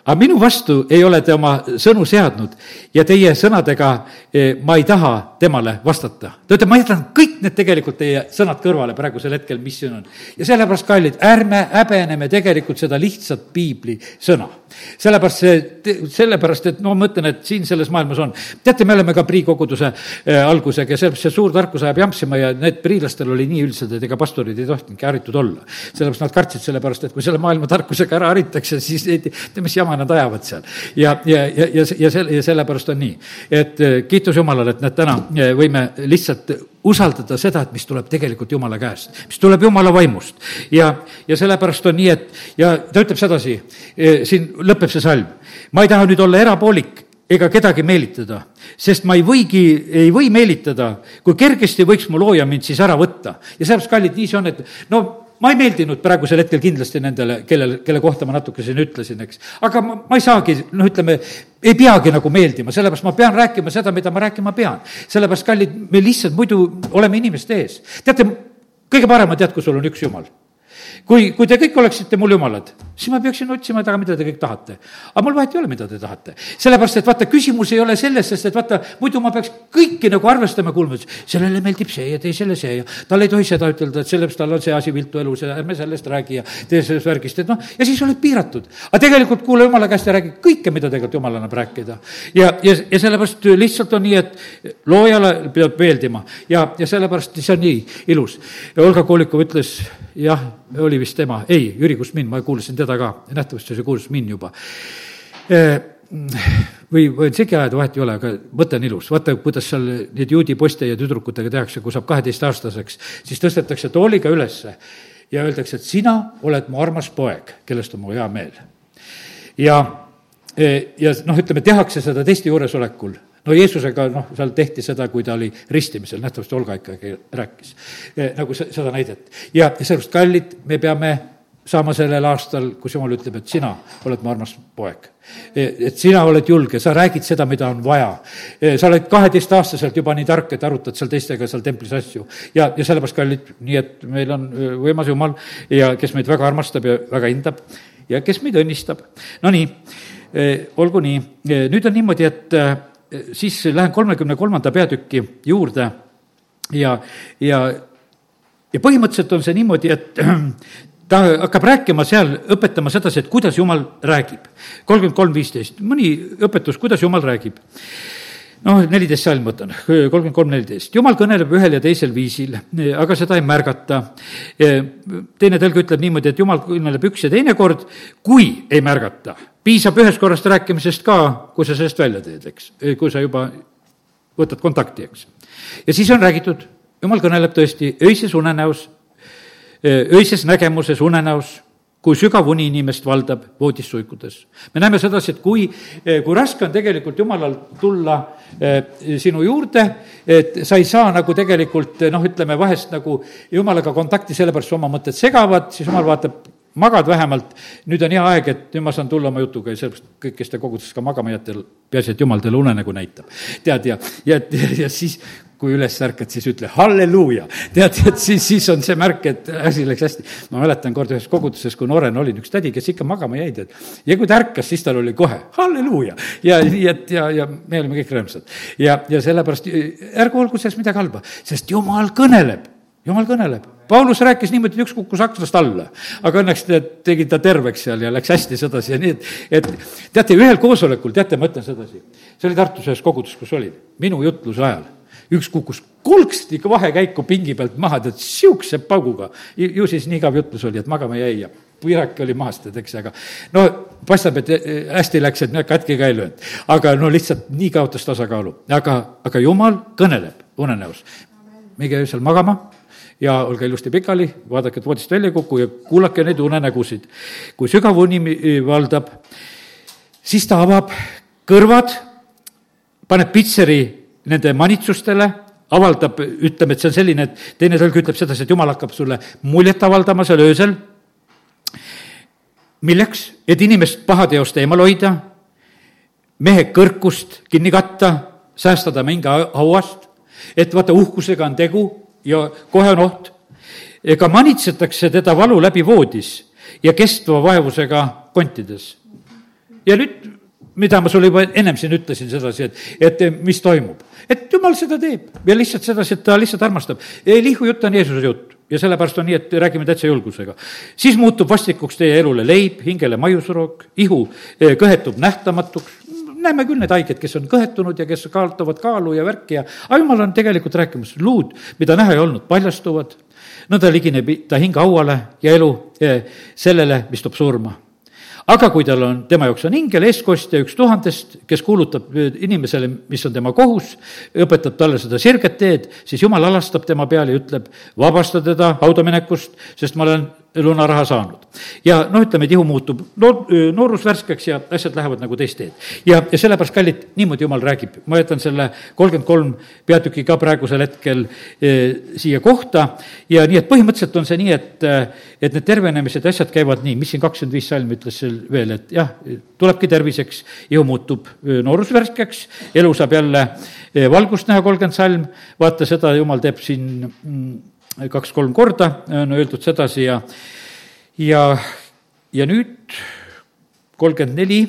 A: aga minu vastu ei ole te oma sõnu seadnud ja teie sõnadega eh, ma ei taha temale vastata. ta ütleb, ma jätan kõik need tegelikult teie sõnad kõrvale praegusel hetkel, mis siin on. ja sellepärast, kallid, ärme häbeneme tegelikult seda lihtsat piibli sõna. sellepärast see, sellepärast, et no ma mõtlen, et siin selles maailmas on. teate, me oleme ka Prii koguduse äh, algusega ja sellepärast see suur tarkus ajab jampsima ja need priilastel oli nii üldsed, et ega pastorid ei tohtinudki haritud olla. sellepärast nad kartsid selle pärast, et kui selle maailma tarkusega ära haritakse, siis ei tea, mis jama nad ajavad seal. ja, ja, ja, ja, ja selle, ja sellepärast on nii, et eh, kiitus Jumalale, et näed, täna eh, võime lihtsalt usaldada seda, et mis tuleb tegelikult Jumala käest, mis tuleb Jumala vaimust. ja, ja sellepärast on nii, et ja ta ütleb sedasi, eh, siin lõpeb see salm, ma ei taha nüüd olla erapoolik ega kedagi meelitada, sest ma ei võigi, ei või meelitada, kui kergesti võiks mu looja mind siis ära võtta. ja sellepärast, kallid, nii see on, et no ma ei meeldinud praegusel hetkel kindlasti nendele, kellel, kelle kohta ma natuke siin ütlesin, eks. aga ma, ma ei saagi, noh, ütleme, ei peagi nagu meeldima, sellepärast ma pean rääkima seda, mida ma rääkima pean. sellepärast, kallid, me lihtsalt muidu oleme inimeste ees. teate, kõige parem on tead, kui sul on üks jumal kui, kui te kõik oleksite mul jumalad, siis ma peaksin otsima taga, mida te kõik tahate. aga mul vahet ei ole, mida te tahate. sellepärast, et vaata, küsimus ei ole selles, sest et vaata, muidu ma peaks kõiki nagu arvestama, kuulma, et sellele meeldib see ja teisele see ja tal ei tohi seda ütelda, et sellepärast tal on see asi viltu elus ja ärme sellest räägi ja tee sellest värgist, et noh, ja siis oled piiratud. aga tegelikult kuula jumala käest ja räägi kõike, mida tegelikult jumal annab rääkida. ja, ja, ja sellepärast lihtsalt on nii, et loojale peab meeldima ja, ja sellepärast see on nii ilus. Olga Kolikov ütles, jah oli vist tema, ei, Jüri Kusmin, ma kuulasin teda ka, nähtavasti see kuulas mind juba. Või võin segi ajada, vahet ei ole, aga mõte on ilus, vaata, kuidas seal neid juudi poiste ja tüdrukutega tehakse, kui saab kaheteistaastaseks, siis tõstetakse tooliga ülesse ja öeldakse, et sina oled mu armas poeg, kellest on mu hea meel. ja, ja noh, ütleme, tehakse seda teiste juuresolekul no Jeesusega, noh, seal tehti seda, kui ta oli ristimisel, nähtavasti Olga ikkagi rääkis nagu seda näidet. ja, ja sellepärast, kallid, me peame saama sellel aastal, kus jumal ütleb, et sina oled mu armas poeg. et sina oled julge, sa räägid seda, mida on vaja. sa oled kaheteistaastaselt juba nii tark, et arutad seal teistega seal templis asju. ja, ja sellepärast, kallid, nii et meil on võimas Jumal ja kes meid väga armastab ja väga hindab ja kes meid õnnistab. Nonii, olgu nii, nüüd on niimoodi, et siis lähen kolmekümne kolmanda peatüki juurde ja, ja ja põhimõtteliselt on see niimoodi, et ta hakkab rääkima seal, õpetama sedasi, et kuidas Jumal räägib. kolmkümmend kolm, viisteist, mõni õpetus, kuidas Jumal räägib. noh, neliteist salm võtan, kolmkümmend kolm, neliteist. Jumal kõneleb ühel ja teisel viisil, aga seda ei märgata. teine tõlge ütleb niimoodi, et Jumal kõneleb üks ja teine kord, kui ei märgata. Piisab ühest korrast rääkimisest ka, kui sa sellest välja teed, eks, kui sa juba võtad kontakti, eks. ja siis on räägitud, Jumal kõneleb tõesti öises unenäos öises nägemuses, unenäos, kui sügav uni inimest valdab voodis suikudes. me näeme sedasi, et kui, kui raske on tegelikult Jumalal tulla sinu juurde, et sa ei saa nagu tegelikult noh, ütleme vahest nagu Jumalaga kontakti, sellepärast su oma mõtted segavad, siis Jumal vaatab, magad vähemalt, nüüd on hea aeg, et nüüd ma saan tulla oma jutuga ja sellepärast kõik, kes te koguduses ka magama jääte, peaasi, et Jumal teile unenägu näitab. tead, ja, ja, ja, ja siis, kui üles ärkad, siis ütle halleluuja. tead, et siis, siis on see märk, et asi läks hästi. ma mäletan kord ühes koguduses, kui noorena olin, üks tädi, kes ikka magama jäi, tead. ja kui ta ärkas, siis tal oli kohe halleluuja. ja et ja, ja me olime kõik rõõmsad. ja, ja sellepärast ärgu olgu selles midagi halba, sest jumal kõneleb, jumal kõneleb Paulus rääkis niimoodi, et üks kukkus aknast alla, aga õnneks tegi ta terveks seal ja läks hästi sedasi ja nii, et, et teate, ühel koosolekul, teate, ma ütlen sedasi, see oli Tartus ühes kogudus, kus olin, minu jutluse ajal üks kukkus kolksti vahekäiku pingi pealt maha, tead, siukse pauguga. ju siis nii igav jutlus oli, et magama jäi ja pirak oli maas, tead, eks, aga no paistab, et eh, hästi läks, et katki ka ei löönud. aga no lihtsalt nii kaotas tasakaalu, aga, aga jumal kõneleb unenäos. minge öösel magama ja olge ilusti pikali, vaadake, et voodist välja ei kuku ja kuulake neid unenägusid. kui sügav uni valdab, siis ta avab kõrvad, paneb pitseri nende manitsustele, avaldab, ütleme, et see on selline, et teine tõlg ütleb sedasi, et jumal hakkab sulle muljet avaldama seal öösel. milleks? et inimest pahateost eemal hoida, mehe kõrkust kinni katta, säästada mingi hauast, et vaata, uhkusega on tegu ja kohe on oht. ega manitsetakse teda valu läbi voodis ja kestva vaevusega kontides. ja nüüd mida ma sulle juba ennem siin ütlesin sedasi, et, et mis toimub. et jumal seda teeb ja lihtsalt sedasi, et ta lihtsalt armastab. Elihu jutt on Jeesuse jutt ja sellepärast on nii, et räägime täitsa julgusega. siis muutub vastikuks teie elule leib, hingele maiusroog, ihu eh, kõhetub nähtamatuks, näeme küll need haiged, kes on kõhetunud ja kes kaotavad kaalu ja värki ja, aga jumal on tegelikult rääkimas, luud, mida näha ei olnud, paljastuvad, nõnda ligineb ta hing hauale ja elu eh, sellele, mis toob surma. Aga kui tal on, tema jaoks on ingel, eestkostja, üks tuhandest, kes kuulutab inimesele, mis on tema kohus, õpetab talle seda sirget teed, siis jumal alastab tema peale ja ütleb, vabasta teda haudaminekust, sest ma olen lunaraha saanud. ja noh, ütleme, et ihu muutub noor, noorus värskeks ja asjad lähevad nagu teist teed. ja, ja sellepärast, kallid, niimoodi jumal räägib. ma jätan selle kolmkümmend kolm peatüki ka praegusel hetkel e, siia kohta ja nii, et põhimõtteliselt on see nii, et, et need tervenemised ja asjad käivad nii, mis siin kakskümmend viis salm ütles seal veel, et jah, tulebki terviseks, ihu muutub noorus värskeks, elu saab jälle valgust näha, kolmkümmend salm, vaata seda jumal teeb siin mm, kaks-kolm korda on öeldud sedasi ja, ja, ja nüüd kolmkümmend neli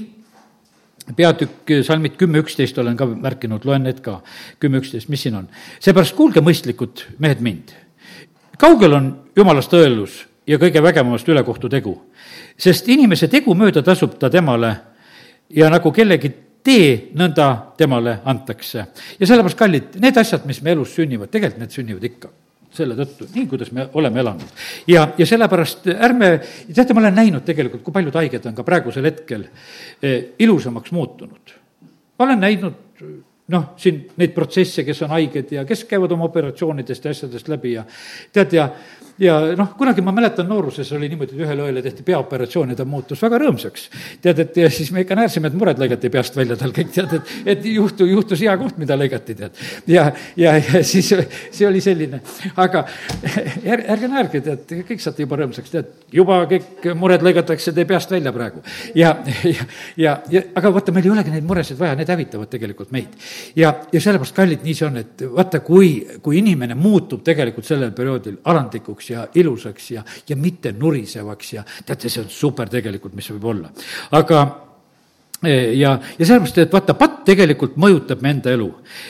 A: peatükk, salmid kümme, üksteist olen ka märkinud, loen need ka, kümme, üksteist, mis siin on? seepärast kuulge, mõistlikud mehed, mind. kaugel on jumalast õelus ja kõige vägevamast ülekohtu tegu? sest inimese tegu mööda tasub ta temale ja nagu kellegi tee, nõnda temale antakse. ja sellepärast, kallid, need asjad, mis me elus sünnivad, tegelikult need sünnivad ikka selle tõttu, nii kuidas me oleme elanud. ja, ja sellepärast ärme, teate, ma olen näinud tegelikult, kui paljud haiged on ka praegusel hetkel eh, ilusamaks muutunud. ma olen näinud noh, siin neid protsesse, kes on haiged ja kes käivad oma operatsioonidest ja asjadest läbi ja tead, ja ja noh, kunagi ma mäletan, nooruses oli niimoodi, et ühele õele tehti peaoperatsioon ja ta muutus väga rõõmsaks. tead, et ja siis me ikka naersime, et mured lõigati peast välja tal kõik, tead, et, et juhtu, juhtus hea koht, mida lõigati, tead. ja, ja, ja siis see oli selline, aga ärge, ärge naerge, tead, kõik saate juba rõõmsaks, tead, juba kõik mured lõigatakse teie peast välja praegu. ja, ja, ja, ja aga vaata, meil ei olegi neid muresid vaja, need hävitavad tegelikult meid. ja, ja sellepärast, kallid, nii see on, et vaata, kui, kui inimene muutub tegelikult sellel perioodil alandlikuks ja ilusaks ja, ja mitte nurisevaks ja teate, see on super tegelikult, mis võib olla. aga e, ja, ja sellepärast, et vaata, patt tegelikult mõjutab me enda elu.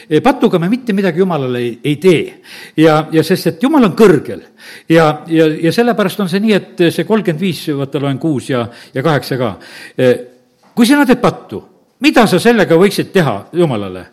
A: E, patuga me mitte midagi jumalale ei, ei tee. ja, ja sest, et jumal on kõrgel ja, ja, ja sellepärast on see nii, et see kolmkümmend viis, vaata loen kuus ja, ja kaheksa ka. E, kui sina teed pattu, mida sa sellega võiksid teha jumalale?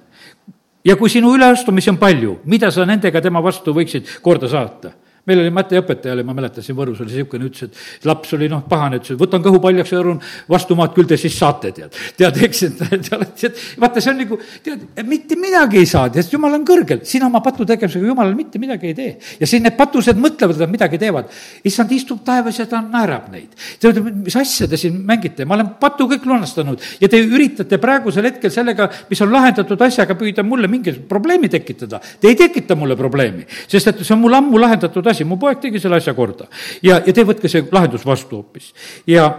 A: ja kui sinu üleastumisi on palju, mida sa nendega tema vastu võiksid korda saata? Meil oli matemaatikaõpetaja oli, ma mäletan, siin Võrus oli niisugune, ütles, et laps oli noh, pahane, ütles, et võtan kõhu paljaks ja hõõrun vastu maad, küll te siis saate, tead. tead, eks, et tead, vaata, see on nagu, tead, mitte midagi ei saa, tead, jumal on kõrgel, sina oma patu tegemisega jumalal mitte midagi ei tee. ja siin need patused mõtlevad, et nad midagi teevad. issand istub taevas ja ta naerab neid. ta ütleb, mis asja te siin mängite, ma olen patu kõik lunastanud ja te üritate praegusel hetkel sellega, mis on lahendatud asjaga, püüda mulle mingit probleemi tekitada. Te ei tekita mulle probleemi, sest et see on mul ammu lahendatud asi asi, mu poeg tegi selle asja korda. ja, ja te võtke see lahendus vastu hoopis. ja,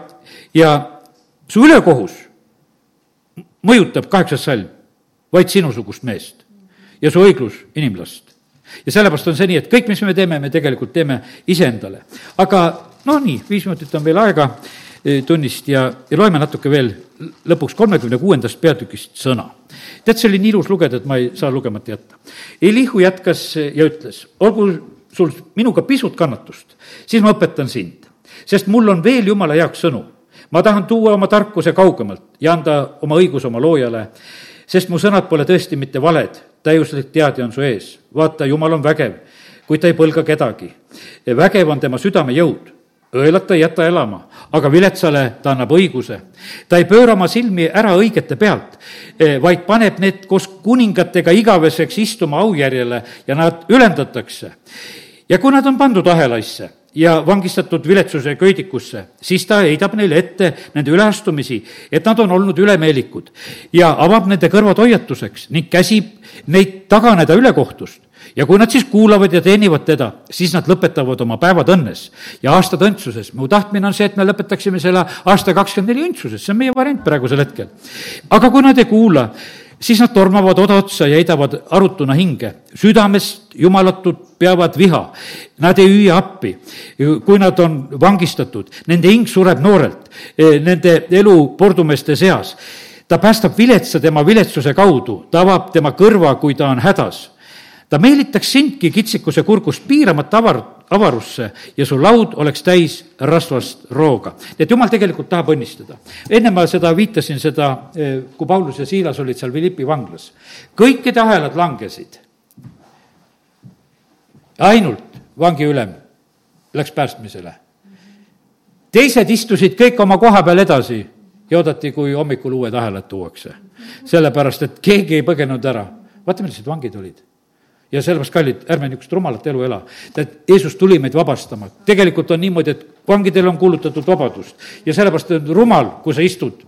A: ja su ülekohus mõjutab kaheksas salm vaid sinusugust meest ja su õiglus inimlast. ja sellepärast on see nii, et kõik, mis me teeme, me tegelikult teeme iseendale. aga no nii, viis minutit on veel aega e, tunnist ja, ja loeme natuke veel lõpuks kolmekümne kuuendast peatükist sõna. tead, see oli nii ilus lugeda, et ma ei saa lugemata jätta. Elihu jätkas ja ütles, olgu sul minuga pisut kannatust, siis ma õpetan sind. sest mul on veel jumala jaoks sõnu. ma tahan tuua oma tarkuse kaugemalt ja anda oma õiguse oma loojale, sest mu sõnad pole tõesti mitte valed, täiuslik teadja on su ees. vaata, jumal on vägev, kuid ta ei põlga kedagi. vägev on tema südame jõud õelat ta ei jäta elama, aga viletsale ta annab õiguse. ta ei pööra oma silmi ära õigete pealt, vaid paneb need koos kuningatega igaveseks istuma aujärjele ja nad ülendatakse ja kui nad on pandud ahelaisse ja vangistatud viletsuse köidikusse, siis ta heidab neile ette nende üleastumisi, et nad on olnud ülemeelikud ja avab nende kõrvad hoiatuseks ning käsib neid taganeda ülekohtust. ja kui nad siis kuulavad ja teenivad teda, siis nad lõpetavad oma päevad õnnes ja aastad õndsuses. mu tahtmine on see, et me lõpetaksime selle aasta kakskümmend neli õndsuses, see on meie variant praegusel hetkel. aga kui nad ei kuula, siis nad tormavad oda otsa ja heidavad arutuna hinge. südamest jumalatud peavad viha. Nad ei hüüa appi, kui nad on vangistatud, nende hing sureb noorelt, e, nende elu pordumeeste seas. ta päästab viletsa tema viletsuse kaudu, ta avab tema kõrva, kui ta on hädas ta meelitaks sindki kitsikuse kurgust piiramata avar, avarusse ja su laud oleks täis rasvast rooga. et jumal tegelikult tahab õnnistada. enne ma seda viitasin, seda, eh, kui Paulus ja Siilas olid seal Philippi vanglas. kõikide ahelad langesid. ainult vangiülem läks päästmisele. teised istusid kõik oma koha peal edasi ja oodati, kui hommikul uued ahelad tuuakse. sellepärast, et keegi ei põgenenud ära. vaata, millised vangid olid ja sellepärast, kallid, ärme niisugust rumalat elu ela. tead, Jeesus tuli meid vabastama. tegelikult on niimoodi, et vangidele on kuulutatud vabadust ja sellepärast on rumal, kui sa istud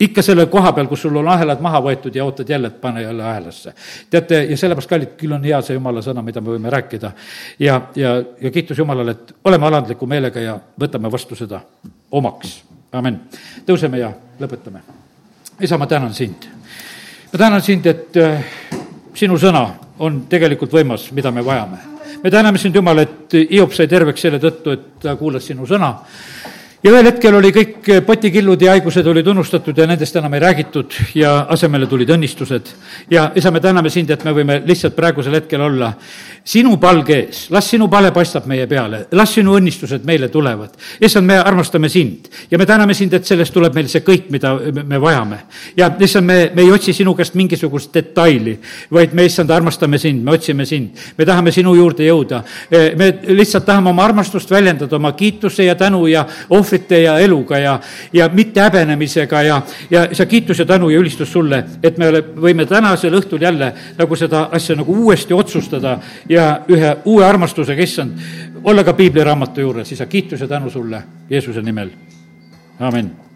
A: ikka selle koha peal, kus sul on ahelad maha võetud ja ootad jälle, et pane jälle ahelasse. teate, ja sellepärast, kallid, küll on hea see jumala sõna, mida me võime rääkida. ja, ja, ja kiitus Jumalale, et oleme alandliku meelega ja võtame vastu seda omaks. amin. tõuseme ja lõpetame. isa, ma tänan sind. ma tänan sind, et äh, sinu sõna on tegelikult võimas, mida me vajame. me täname sind, Jumal, et Hiop sai terveks selle tõttu, et ta kuulas sinu sõna ja ühel hetkel oli kõik potikillud ja haigused olid unustatud ja nendest enam ei räägitud ja asemele tulid õnnistused. ja isa, me täname sind, et me võime lihtsalt praegusel hetkel olla sinu palge ees, las sinu pale paistab meie peale, las sinu õnnistused meile tulevad. issand, me armastame sind ja me täname sind, et sellest tuleb meil see kõik, mida me vajame. ja issand, me, me ei otsi sinu käest mingisugust detaili, vaid me, issand, armastame sind, me otsime sind. me tahame sinu juurde jõuda. me lihtsalt tahame oma armastust väljendada, oma kiituse ja tänu ja ohvri ohvrite ja eluga ja, ja mitte häbenemisega ja, ja see kiitus ja tänu ja ülistus sulle, et me ole, võime tänasel õhtul jälle nagu seda asja nagu uuesti otsustada ja ühe uue armastusega, issand, olla ka piibliraamatu juures, isa, kiitus ja tänu sulle Jeesuse nimel, amin